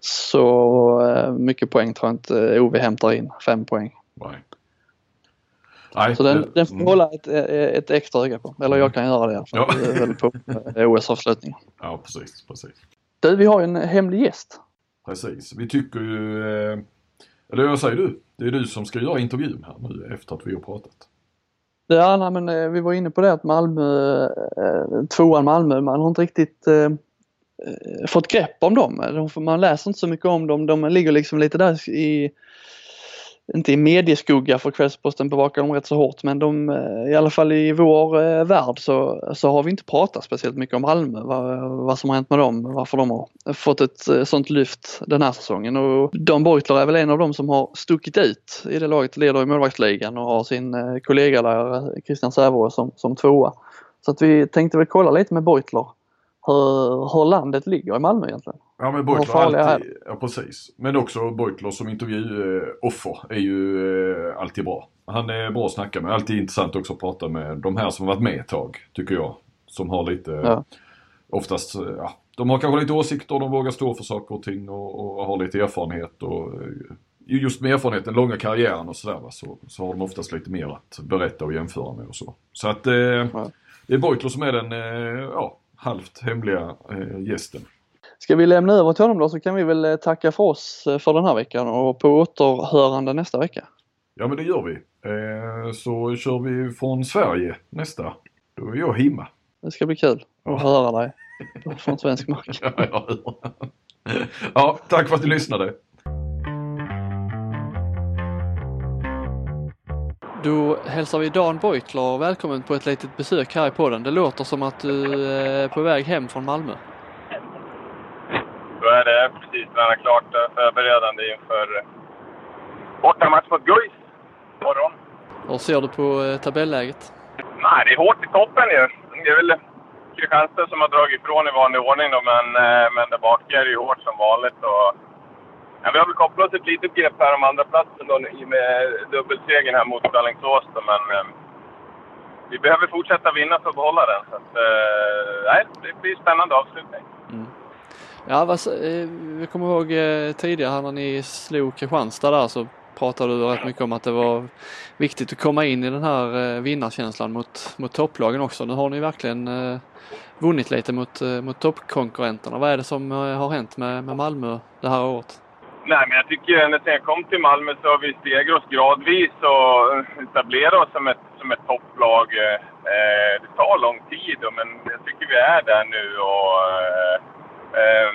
så eh, mycket poäng tror jag inte OV hämtar in, fem poäng. Nej. Nej, Så den, den får mm. hålla ett, ett extra öga på. Eller jag kan göra det fall. Ja. Det är väl på eh, OS-avslutningen. Ja, precis, precis. Du, vi har ju en hemlig gäst. Precis. Vi tycker ju... Eh, eller vad säger du? Det är du som ska göra intervjun här nu efter att vi har pratat. Ja, nej, men eh, vi var inne på det att Malmö, tvåan Malmö, man har inte riktigt fått grepp om dem. De, man läser inte så mycket om dem. De ligger liksom lite där i, inte i medieskugga för Kvällsposten bevakar dem rätt så hårt men de, eh, i alla fall i vår eh, värld så, så har vi inte pratat speciellt mycket om Malmö, vad, vad som har hänt med dem, varför de har fått ett eh, sånt lyft den här säsongen. Och Dan Beutler är väl en av dem som har stuckit ut i det laget, leder i målvaktsligan och har sin eh, kollega där, eh, Christian Sävehof som, som tvåa. Så att vi tänkte väl kolla lite med Beutler hur, hur landet ligger i Malmö egentligen. Ja men Beutler alltid, ja precis. Men också Beutler som intervjuoffer är ju eh, alltid bra. Han är bra att snacka med. Alltid intressant också att prata med de här som varit med ett tag, tycker jag. Som har lite, Ja. oftast, eh, ja, de har kanske lite åsikter, de vågar stå för saker och ting och, och har lite erfarenhet och eh, just med erfarenhet, den långa karriären och sådär så, så har de oftast lite mer att berätta och jämföra med och så. Så att eh, det är Beutler som är den, eh, ja, halvt hemliga eh, gästen. Ska vi lämna över till honom då så kan vi väl eh, tacka för oss eh, för den här veckan och på återhörande nästa vecka. Ja men det gör vi. Så kör vi från Sverige nästa. Då är jag hemma. Det ska bli kul att höra dig från svensk mark. Ja, ja, ja. ja, tack för att du lyssnade. Då hälsar vi Dan Beutler välkommen på ett litet besök här i podden. Det låter som att du är på väg hem från Malmö. Så är det. Precis tränat klart eh, förberedande inför eh, bortamatch mot Guif imorgon. Hur ser du på eh, tabelläget? Nej, det är hårt i toppen ju. Det är väl Kristianstad som har dragit ifrån i vanlig ordning då, men, eh, men där bak är det ju hårt som vanligt. Och, ja, vi har väl kopplat oss ett litet grepp här om andra platsen då i och med dubbelsegern här mot Alingsås då, men eh, vi behöver fortsätta vinna för att behålla den. Så att, eh, nej, det blir spännande avslutning. Mm. Ja, vad, eh, jag kommer ihåg eh, tidigare när ni slog Kristianstad där så pratade du rätt mycket om att det var viktigt att komma in i den här eh, vinnarkänslan mot, mot topplagen också. Nu har ni verkligen eh, vunnit lite mot, eh, mot toppkonkurrenterna. Vad är det som eh, har hänt med, med Malmö det här året? Nej, men jag tycker ända sedan jag kom till Malmö så har vi stegrat oss gradvis och etablerat oss som ett, som ett topplag. Eh, det tar lång tid, men jag tycker vi är där nu och eh, eh,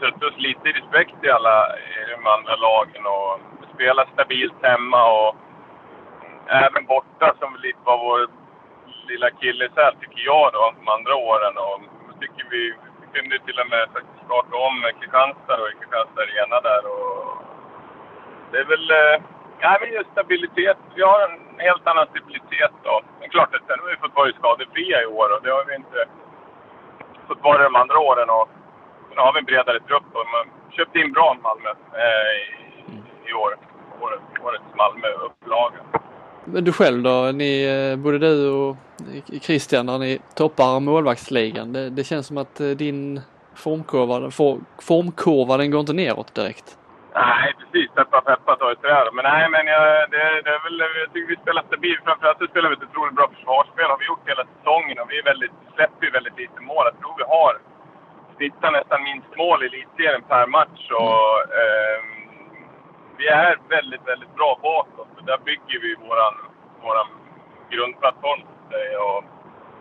sätter oss lite i respekt i alla i de andra lagen och spelar stabilt hemma och även borta som lite var vår lilla killesäl tycker jag då, de andra åren. Och jag tycker vi kunde till och med faktiskt starta om Kristianstad och i Kristianstad Arena där. Och det är väl... Nej, ja, men just stabilitet. Vi har en helt annan stabilitet då. Men klart att sen har vi fått vara skadefria i år och det har vi inte fått vara de andra åren. Och nu har vi en bredare trupp och man köpte in bra Malmö eh, i, i år. Årets, årets Malmö-upplaga. Men du själv då? Ni, eh, både du och Christian, när ni toppar målvaktsligan. Det, det känns som att eh, din formkurva, formkurva den går inte neråt direkt. Nej, precis. Peppa peppa ta i trä. Men nej, men jag, det, det, är väl, jag tycker vi spelar stabilt. Framförallt så spelar vi ett otroligt bra försvarsspel. har vi gjort hela säsongen och vi är väldigt, släpper ju väldigt lite mål. Jag tror vi har snittar nästan minst mål i elitserien per match. Och, eh, vi är väldigt, väldigt bra bakåt. Och där bygger vi våran, våran grundplattform. Och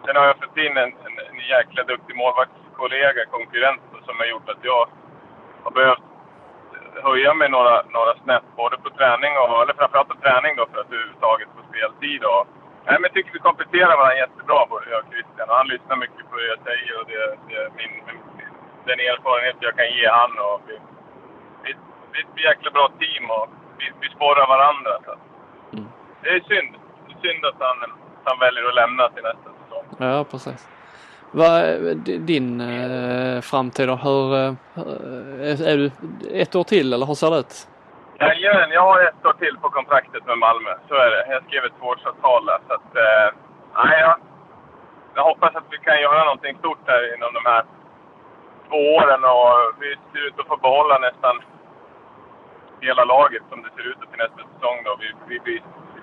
sen har jag fått in en, en, en jäkla duktig målvaktskollega, konkurrent, som har gjort att jag har behövt höja mig några, några snäpp, både på träning och, eller framförallt på träning då, för att överhuvudtaget få speltid. Och, nej, men jag tycker vi kompletterar varandra jättebra, både jag och Christian. Och han lyssnar mycket på det jag säger och det, det min, den erfarenhet jag kan ge han. Och vi, vi, vi är ett jäkla bra team och vi, vi sporrar varandra. Så. Mm. Det är synd. Det är synd att han, han väljer att lämna till nästa säsong. Ja, precis. Vad är din eh, framtid då? Hur, eh, är du ett år till eller hur ser det ut? Jajamän, jag har ett år till på kontraktet med Malmö. Så är det. Jag skrev ett tvåårsavtal där. Så att, eh, jag, jag hoppas att vi kan göra någonting stort här inom de här två åren. Och vi ser ut att få behålla nästan hela laget som det ser ut till nästa säsong. Då. Vi, vi, vi,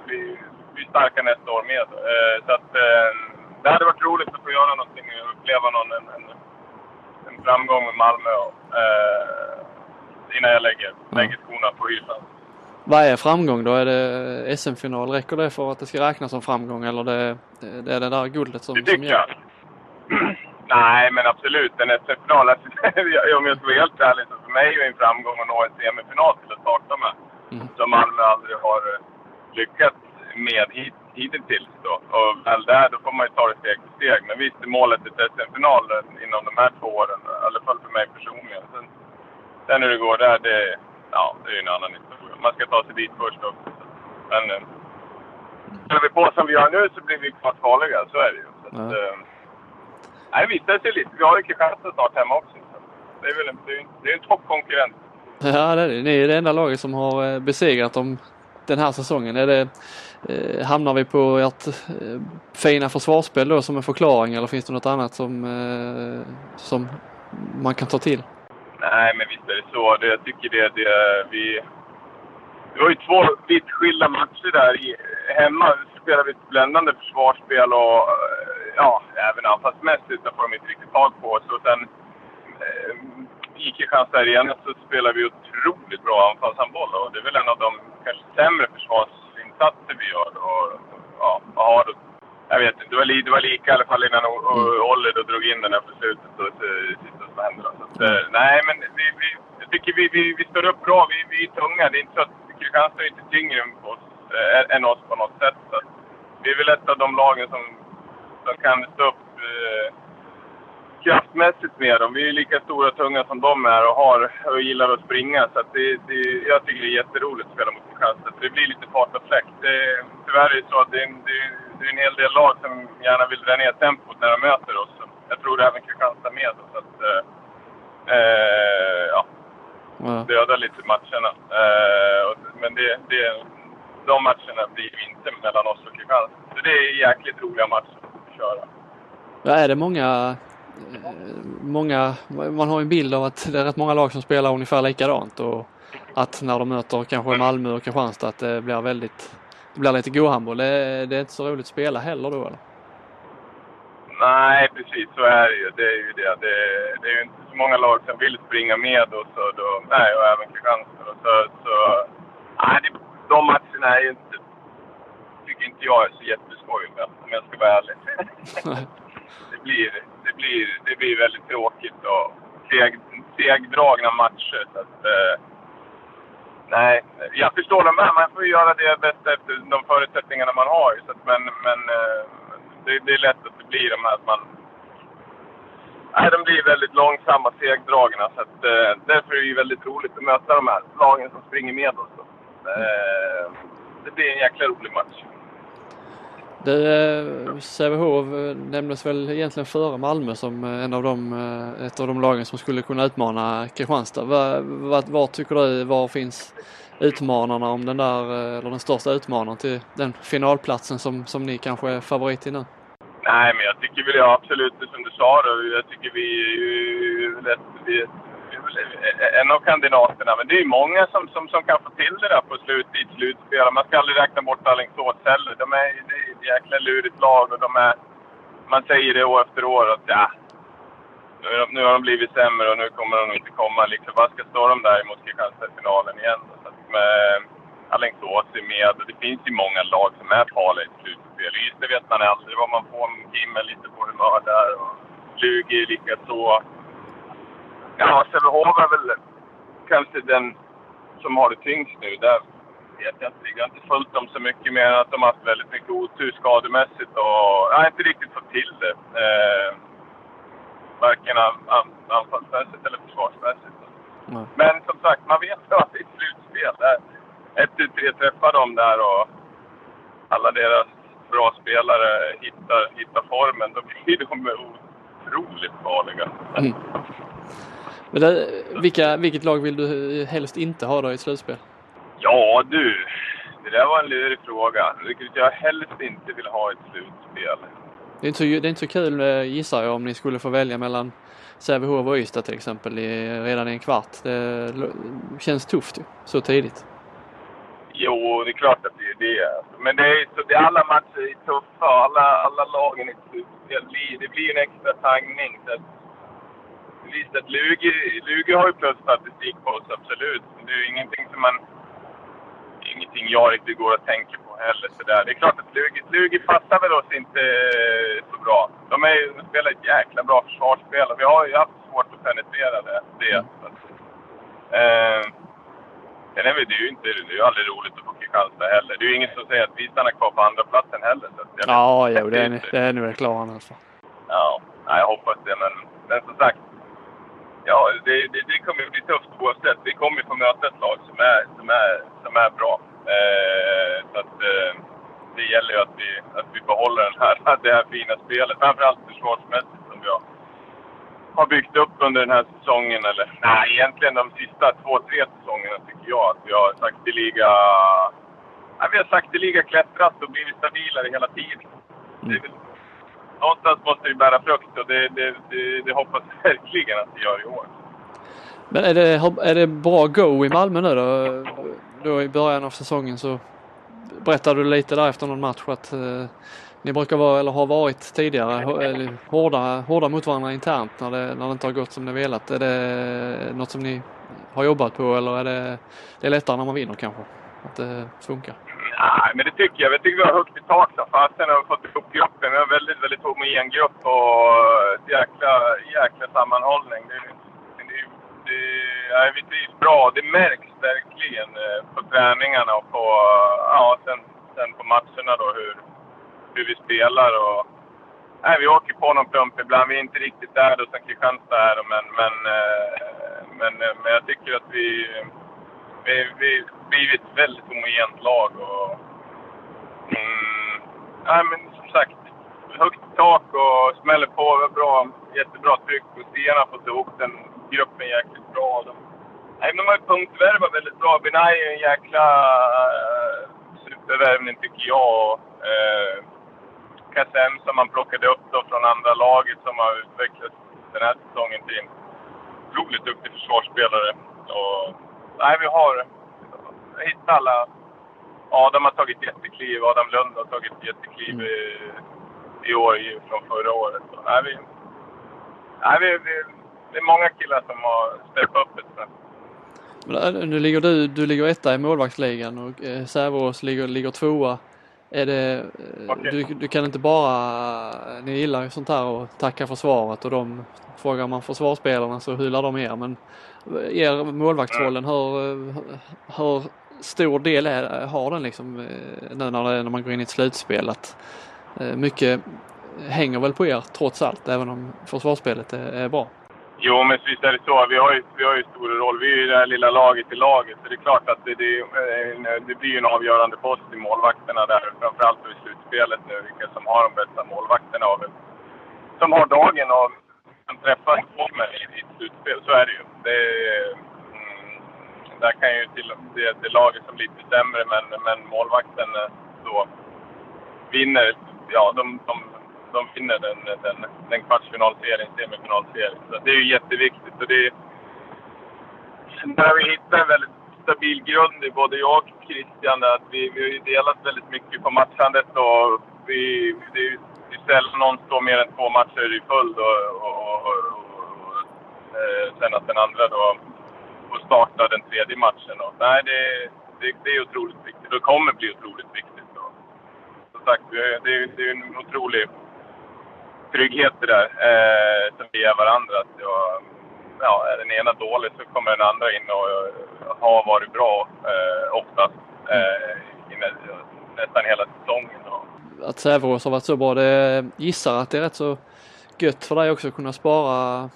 vi, vi är starka nästa år med. Eh, så att, eh, det hade varit roligt att få göra någonting och uppleva någon, en, en, en framgång med Malmö eh, innan jag lägger, lägger skorna på hyllan. Vad är framgång då? Är det SM-final? Räcker det för att det ska räknas som framgång eller det, det är det där guldet som, det som gör? jag. Nej, men absolut. En SM-final. Om jag ska vara helt ärlig så för mig är en framgång att nå en semifinal till att starta med. Mm. Som Malmö aldrig har eh, lyckats med hit, hittills. Då. Och väl där, då får man ju ta det steg för steg. Men visst är målet ett SM-final inom de här två åren. I alla fall för mig personligen. Sen, sen hur det går där, det, ja, det är ju en annan historia. Man ska ta sig dit först också. Men håller vi på som vi gör nu så blir vi klart farliga. Så är det ju. Så att, äh, nej, det visar sig lite. Vi har ju Kristianstad snart hemma också. Så det är väl en, det är en toppkonkurrent. Ja, det är. Ni är det enda laget som har eh, besegrat dem den här säsongen. Är det, eh, hamnar vi på ert eh, fina försvarsspel då som en förklaring eller finns det något annat som, eh, som man kan ta till? Nej, men visst är det så. Det, jag tycker det, det vi... Det var ju två vitt skilda matcher där. I, hemma spelade vi ett bländande försvarsspel och ja, även anfallsmässigt så får de inte riktigt tag på oss. Och sen eh, i Kristianstad Arena så spelar vi otroligt bra anfallshandboll och det är väl en av de kanske sämre försvarsinsatser vi gör. Och, ja, har jag vet inte, det var, li, det var lika i alla fall innan mm. Olle då drog in den här på slutet och sista som hände. Så att, mm. nej, men vi, vi, jag tycker vi, vi, vi står upp bra. Vi, vi är tunga. Det är inte så att Kristianstad är inte tyngre än oss, äh, än oss på något sätt. Så vi är väl ett av de lagen som, som kan stå upp äh, kraftmässigt med dem. Vi är lika stora och tunga som de är och, har, och gillar att springa. Så att det, det, jag tycker det är jätteroligt att spela mot Kristianstad. Det blir lite fart och fläkt. Det, tyvärr är det så att det, det, det är en hel del lag som gärna vill dra ner tempot när de möter oss. Jag tror även Kristianstad med. Så att, eh, ja, ja. döda lite matcherna. Eh, men det, det, de matcherna blir inte mellan oss och Kristianstad. Så det är jäkligt roliga matcher köra. Ja, är det många många, man har en bild av att det är rätt många lag som spelar ungefär likadant och att när de möter kanske Malmö och Kristianstad att det blir väldigt, det blir lite godhandboll. Det, det är inte så roligt att spela heller då eller? Nej, precis så är det ju. Det är ju det. Det, det är ju inte så många lag som vill springa med oss och då, nej, och även Kristianstad. Så, så, nej, det, de matcherna är ju inte, inte jag är så jätteskoj med, om jag ska vara ärlig. det blir, det blir, det blir väldigt tråkigt och seg, segdragna matcher. Så att, eh, nej, jag förstår det med. Man får göra det bästa efter de förutsättningarna man har. Så att, men men eh, det, det är lätt att det blir de här att man... Nej, de blir väldigt långsamma, segdragna. Så att, eh, därför är det ju väldigt roligt att möta de här lagen som springer med oss. Då. Eh, det blir en jäkla rolig match. Du, eh, Sävehof nämndes väl egentligen före Malmö som eh, en av de, eh, ett av de lagen som skulle kunna utmana Kristianstad. Vad, vad, vad tycker du, var finns utmanarna om den där, eller den största utmanaren till den finalplatsen som, som ni kanske är favorit i nu? Nej, men jag tycker väl jag absolut, som du sa då, jag tycker vi är ju lätt, vi är en av kandidaterna. Men det är ju många som, som, som kan få till det där på slut, i ett slutspel. Man ska aldrig räkna bort Alingsås heller. De är, det är ett jäkla lurigt lag och de är... Man säger det år efter år att ja, nu, nu har de blivit sämre och nu kommer de inte komma. Liksom, vad ska stå de där mot Kristianstad-finalen igen? Så att med Alingsås är med och det finns ju många lag som är farliga i ett slutspel. Ystad vet man aldrig vad man får. Kim är lite på humör där och Lugi likaså. Ja, Sävehof är väl kanske den som har det tyngst nu. Där vet jag inte. Jag har inte följt dem så mycket mer än att de har haft väldigt mycket otur skademässigt och jag har inte riktigt fått till det. Eh, varken anfallsmässigt eller försvarsmässigt. Mm. Men som sagt, man vet ju att det är ett slutspel. Där ett tu tre träffar dem där och alla deras bra spelare hittar, hittar formen, då blir de otroligt farliga. Mm. Men det, vilka, vilket lag vill du helst inte ha då i slutspel? Ja du, det där var en lurig fråga. Vilket jag helst inte vill ha i ett slutspel. Det är, inte så, det är inte så kul eh, gissar jag om ni skulle få välja mellan Sävehof och Ystad till exempel i, redan i en kvart. Det känns tufft ju, så tidigt. Jo, det är klart att det är det. Men det är, så det, alla matcher är tuffa alla, alla lagen ett slutspel. Det blir en extra tagning. Så visst att Lugi, Lugi har ju plusstatistik på oss, absolut. Men det är ju ingenting som man... Ingenting jag riktigt går att tänka på heller. Så där. Det är klart att Lugi, Lugi passar väl oss inte så bra. De, är, de spelar ett jäkla bra försvarsspel och vi har ju haft svårt att penetrera det. det. Mm. Eh, sen är det ju inte, det är ju aldrig roligt att få Kristianstad heller. Det är ju ingen som säger att vi stannar kvar på andra platsen heller. Så ja, jo, det är, det är klara alltså. Ja, jag hoppas det. Men, men som sagt, ja, det, det, det kommer att bli tufft oavsett. Vi kommer få möta ett lag som är, som är, som är bra. Eh, så att, eh, det gäller ju att vi, att vi behåller den här, det här fina spelet. Framförallt försvarsmässigt som vi har, har byggt upp under den här säsongen. Eller nej, egentligen de sista två, tre säsongerna tycker jag att vi har sakteliga... Ja, vi har sakteliga klättrat och blivit stabilare hela tiden. Mm. Det är väl någonstans måste vi bära frukt och det, det, det, det hoppas jag verkligen att det gör i år. Men är det, är det bra go i Malmö nu då? Då i början av säsongen så berättade du lite där efter någon match att eh, ni brukar vara, eller har varit tidigare, hårda, hårda mot varandra internt när det, när det inte har gått som ni velat. Är det något som ni har jobbat på eller är det, det är lättare när man vinner kanske? Att det funkar? Nej, men det tycker jag. Jag tycker vi har högt i tak som fasen har fått ihop gruppen. Vi har en väldigt, väldigt homogen grupp och ett jäkla, jäkla sammanhållning. Det, det, det, ja, vi trivs bra. Det märks verkligen eh, på träningarna och på, ja, sen, sen på matcherna då hur, hur vi spelar. Och, nej, vi åker på någon plump ibland. Vi är inte riktigt där då som Kristianstad är. Men, men, eh, men, eh, men jag tycker att vi vi, vi blivit ett väldigt homogent lag. Och, mm, nej, men som sagt, högt tak och smäller på. Bra, jättebra tryck och Stena har fått ihop den gruppen jäkligt bra. De, nej, de har ju punktvärvat väldigt bra. Binai är en jäkla uh, supervärvning tycker jag. Uh, Kassem som man plockade upp då från andra laget som har utvecklats den här säsongen till en otroligt duktig försvarsspelare. Och nej, vi har hittat alla. Adam har tagit jättekliv, Adam Lund har tagit jättekliv mm. i, i år från förra året. Så, nej, vi, nej, vi, vi, det är många killar som har steppat upp ett äh, nu ligger du, du ligger etta i målvaktsligan och eh, Säveås ligger, ligger tvåa. Är det, eh, okay. du, du, kan inte bara, ni gillar ju sånt här och tacka försvaret och de frågar man försvarsspelarna så hyllar de er men er målvaktsrollen, hur, hur stor del är, har den liksom eh, nu när, när man går in i ett slutspel? Att, eh, mycket hänger väl på er trots allt, även om försvarsspelet är, är bra. Jo, men visst är det så. Vi har ju, vi har ju stor roll. Vi är ju det här lilla laget i laget. Så det är klart att det, det, eh, det blir ju en avgörande post i målvakterna där. Framförallt i slutspelet nu, vilka som har de bästa målvakterna av Som har dagen och kan träffa formen i, i slutspel. Så är det ju. Det, mm, där kan ju till det, det laget som lite sämre, men, men målvakten eh, då vinner. Ja, de, de de vinner den, den, den kvartsfinalserien, semifinalserien. Så det är ju jätteviktigt. Och det, där vi hittar en väldigt stabil grund i både jag och Christian. Att vi, vi har ju delat väldigt mycket på matchandet och vi, det är ju sällan någon står mer än två matcher i följd och, och, och, och och eh, sen att den andra då och starta den tredje matchen. Och, nej, det, det, det är otroligt viktigt. och kommer bli otroligt viktigt. Och, som sagt, det, är det är en otrolig trygghet det där eh, som vi ger varandra. Att jag, ja, är den ena dålig så kommer den andra in och och har varit bra eh, oftast eh, nä, nästan hela säsongen. Och... Att Säverås har varit så bra, det gissar att det är rätt så gött för dig också att kunna spara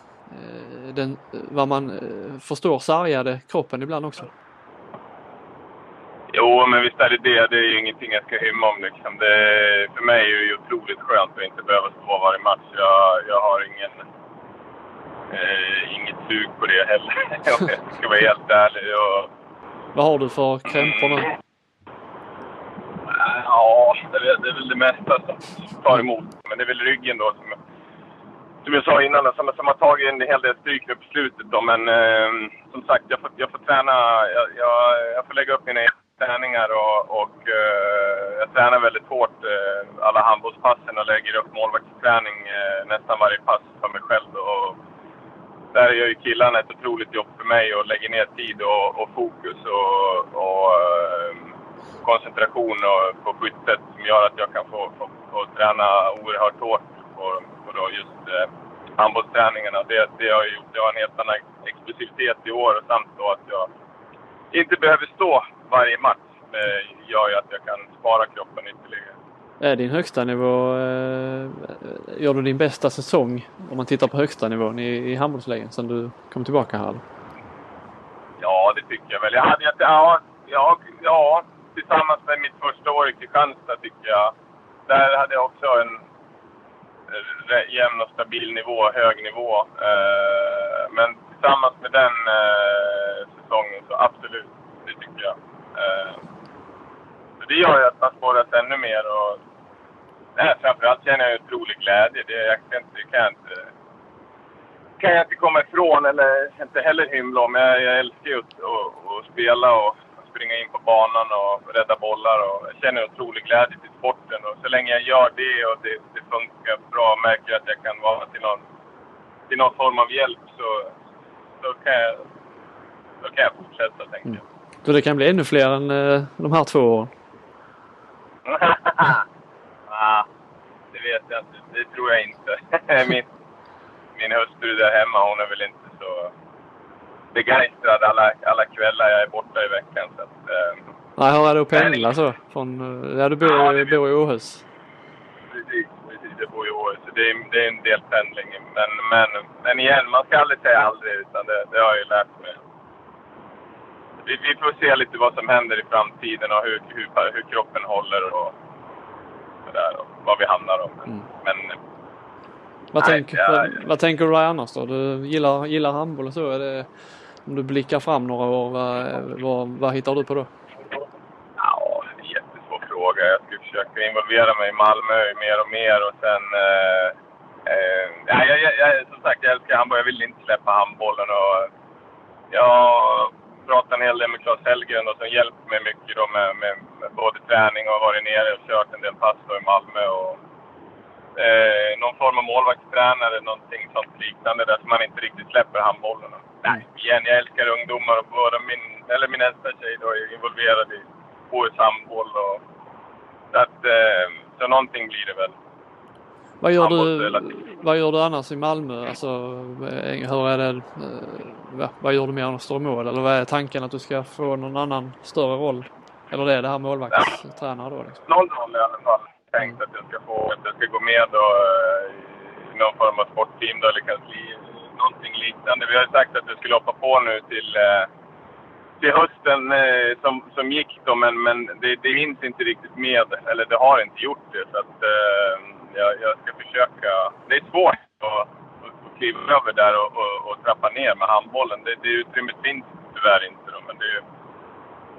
den, vad man eh, förstår sargade kroppen ibland också. Jo, men visst är det det. Det är ju ingenting jag ska hymma om. Liksom. Det, för mig är det ju otroligt skönt att inte behöva stå varje match. Jag, jag har ingen, eh, inget sug på det heller, om jag ska vara helt ärlig. Och, Vad har du för krämpor nu? Mm. Ja, det är, det är väl det mesta som tar emot. Men det är väl ryggen då som, som jag sa innan, som, som har tagit en hel del stryk nu på slutet. Då. Men eh, som sagt, jag får, jag får träna. Jag, jag, jag får lägga upp mina träningar och, och eh, jag tränar väldigt hårt eh, alla handbollspassen och lägger upp målvaktsträning eh, nästan varje pass för mig själv. Och där gör ju killarna ett otroligt jobb för mig och lägger ner tid och, och fokus och, och ehm, koncentration och, på skyttet som gör att jag kan få, få, få träna oerhört hårt på, på då just eh, handbollsträningarna. Det, det har gjort. Jag har en helt annan explosivitet i år samt då att jag inte behöver stå varje match eh, gör ju att jag kan spara kroppen ytterligare. Är din högsta nivå, eh, gör du din bästa säsong om man tittar på högsta nivån i, i handbollsligan sen du kom tillbaka här? Ja, det tycker jag väl. Jag hade, ja, ja, ja, tillsammans med mitt första år i Kristianstad tycker jag. Där hade jag också en jämn och stabil nivå, hög nivå. Eh, men tillsammans med den eh, säsongen så absolut, det tycker jag. Eh, så det gör ju att man sporras ännu mer och nej, framförallt känner jag otrolig glädje. Det, jag kan, inte, kan, jag inte, kan jag inte komma ifrån eller inte heller hymla om. Jag, jag älskar ju att, att, att spela och springa in på banan och rädda bollar. Och jag känner otrolig glädje till sporten. Och så länge jag gör det och det, det funkar bra och märker att jag kan vara till någon, till någon form av hjälp så, så, kan, jag, så kan jag fortsätta, tänker jag. Så det kan bli ännu fler än eh, de här två åren? ah, det vet jag inte. Det tror jag inte. min, min hustru där hemma, hon är väl inte så begeistrad alla, alla kvällar jag är borta i veckan. Så att, eh, Nej, hur är det att pendla så? Från, eh, ja, du bor, ja, bor i Åhus? Precis, precis. Jag bor i Åhus. Det är, det är en del pendling. Men, men, men igen, man ska aldrig säga aldrig. Utan det, det har jag ju lärt mig vi, vi får se lite vad som händer i framtiden och hur, hur, hur kroppen håller och sådär. Och vad vi hamnar om. Mm. Men, vad, nej, tänk, jag, vad, vad, tänker du annars då? Du gillar, gillar handboll och så. Är det, om du blickar fram några år, vad, vad, vad hittar du på då? Ja, det är en jättesvår fråga. Jag ska försöka involvera mig i Malmö mer och mer och sen... Eh, eh, ja, jag, jag, som sagt, jag älskar handboll. Jag vill inte släppa handbollen och... Jag pratat en hel del med Claes Hellgren och som hjälpt mig mycket då med, med, med, både träning och varit nere och kört en del pass då i Malmö. Och, eh, någon form av målvaktstränare, någonting sånt liknande där som man inte riktigt släpper handbollen. Nej, igen, jag älskar ungdomar och både min, eller min äldsta tjej då är involverad i OS handboll och så att, eh, så någonting blir det väl. Vad gör, du, vad gör du annars i Malmö? Alltså, eh, hur är det, eh, vad gör du mer än att stå i mål? Eller vad är tanken att du ska få någon annan större roll? Eller det är det här målvaktstränare då? Liksom? Någon roll i alla fall. Tänkt att jag ska få, att jag ska gå med och, i någon form av sportteam då, eller kansli, någonting liknande. Vi har sagt att vi skulle hoppa på nu till, till hösten eh, som, som gick då, men, men det, det hinns inte riktigt med, eller det har inte gjort det. Så att eh, jag, jag ska försöka. Det är svårt att, att kliva över där och, och, och trappa ner med handbollen. Det, det utrymmet finns tyvärr inte då, men det,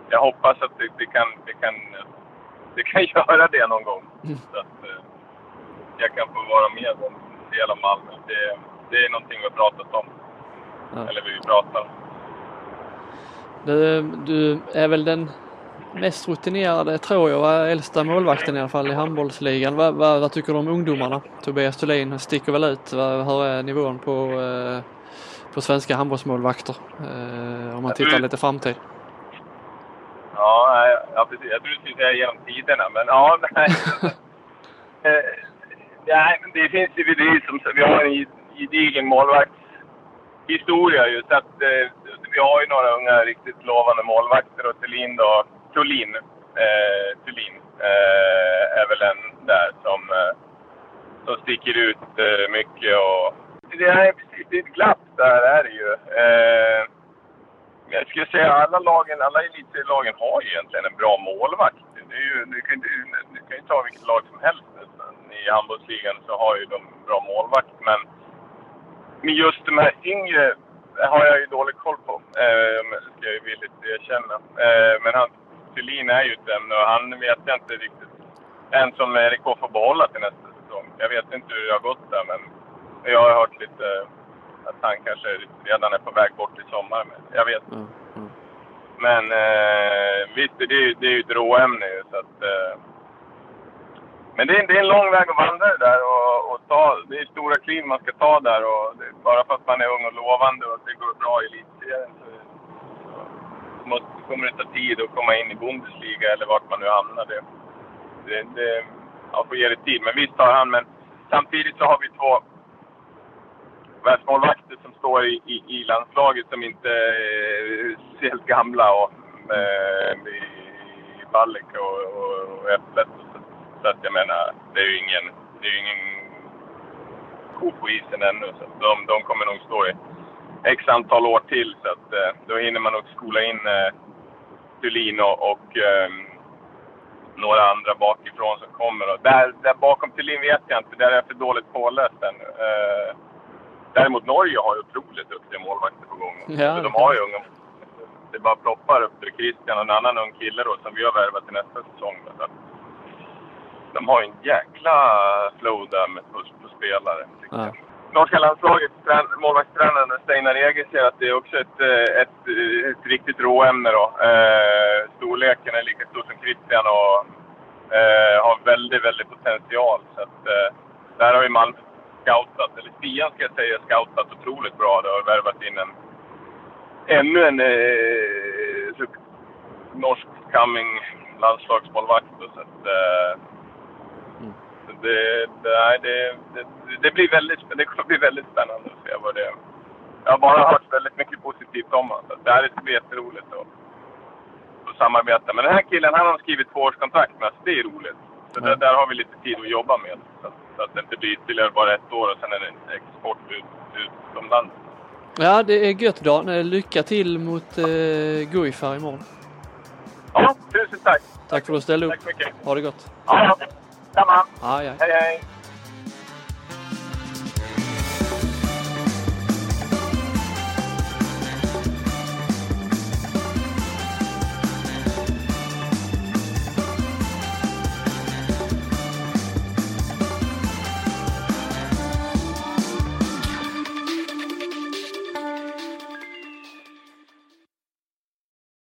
jag hoppas att det, det, kan, det, kan, det kan göra det någon gång. Mm. Så att eh, jag kan få vara med om del av Malmö. Det, det är någonting vi har pratat om. Ja. Eller vi pratar. Du, du är väl den mest rutinerade, tror jag, äldsta målvakten i alla fall i handbollsligan. Vad, vad, vad tycker du om ungdomarna? Tobias Thulin sticker väl ut. Vad, hur är nivån på, eh, på svenska handbollsmålvakter? Eh, om man tittar lite framtid. Ja, ja precis. Jag trodde du skulle säga genom tiderna, men ja, nej. Eh, nej, det finns ju, det som, vi har en gedigen målvaktshistoria ju, så att eh, vi har ju några unga riktigt lovande målvakter och Thulin då, Thulin, eh, Thulin eh, är väl en där som, eh, som sticker ut eh, mycket och det är precis, det är ett glapp där är det ju. Eh, jag skulle säga alla lagen, alla elitserielagen har ju egentligen en bra målvakt. Det är ju, du, kan, du, du kan ju ta vilket lag som helst. I handbollsligan så har ju de bra målvakt, men, men just de här yngre har jag ju dålig koll på, eh, ska jag ju villigt erkänna. Eh, men han, Thulin är ju ett ämne och han vet jag inte riktigt än som RIK får behålla till nästa säsong. Jag vet inte hur det har gått där, men jag har hört lite att han kanske redan är på väg bort i sommar. Men jag vet. Mm, mm. Men eh, visst, det är, det är ju ett råämne så att... Eh, men det är, det är en lång väg att vandra det där och, och ta. Det är stora kliv man ska ta där och det, bara för att man är ung och lovande och det går bra i elitserien så, så måste, kommer det ta tid att komma in i Bundesliga eller vart man nu hamnar. Det, det, det, ja, får ge det tid. Men visst har han, men samtidigt så har vi två världsmålvakter som står i, i, i, landslaget som inte är helt gamla och med, i, i och, och, och Äpplet. Så, att jag menar, det är ju ingen, det är ingen ko på isen ännu. Så de, de kommer nog stå i x antal år till. Så att, eh, då hinner man nog skola in eh, Thulin och, och eh, några andra bakifrån som kommer. Och där, där bakom Thulin vet jag inte. Där är jag för dåligt påläst ännu. Eh, Däremot Norge har ju otroligt duktiga målvakter på gång. Ja, de har ju unga Det bara ploppar upp till Christian och en annan ung kille då som vi har värvat till nästa säsong. Så de har ju en jäkla flow där med på, på spelare. Ja. Norska landslagets målvaktstränare Steinar Eger säger att det är också ett, eh, ett, ett riktigt råämne då. Eh, storleken är lika stor som Christian och eh, har väldigt, väldigt potential. Så att, eh, där har ju Malmö scoutat, eller Stian ska jag säga, scoutat otroligt bra. Det har värvat in en, ännu en eh, norsk coming landslagsmålvakt. Så att, eh. Det, det, det, det, det, blir väldigt, det kommer bli väldigt spännande att se vad det är. Jag har bara hört väldigt mycket positivt om honom. Det här är jätteroligt att, att samarbeta. Men den här killen, han har skrivit tvåårskontrakt med oss. Det är roligt. Så mm. där, där, har vi lite tid att jobba med. Så, så att det inte blir ytterligare bara ett år och sen är det export ut, utomlands. Ja, det är gött Dan. Lycka till mot eh, Guif här imorgon. Ja, tusen tack. Tack för att du ställde upp. Tack mycket. Ha det gott. Ja, Đâu mà!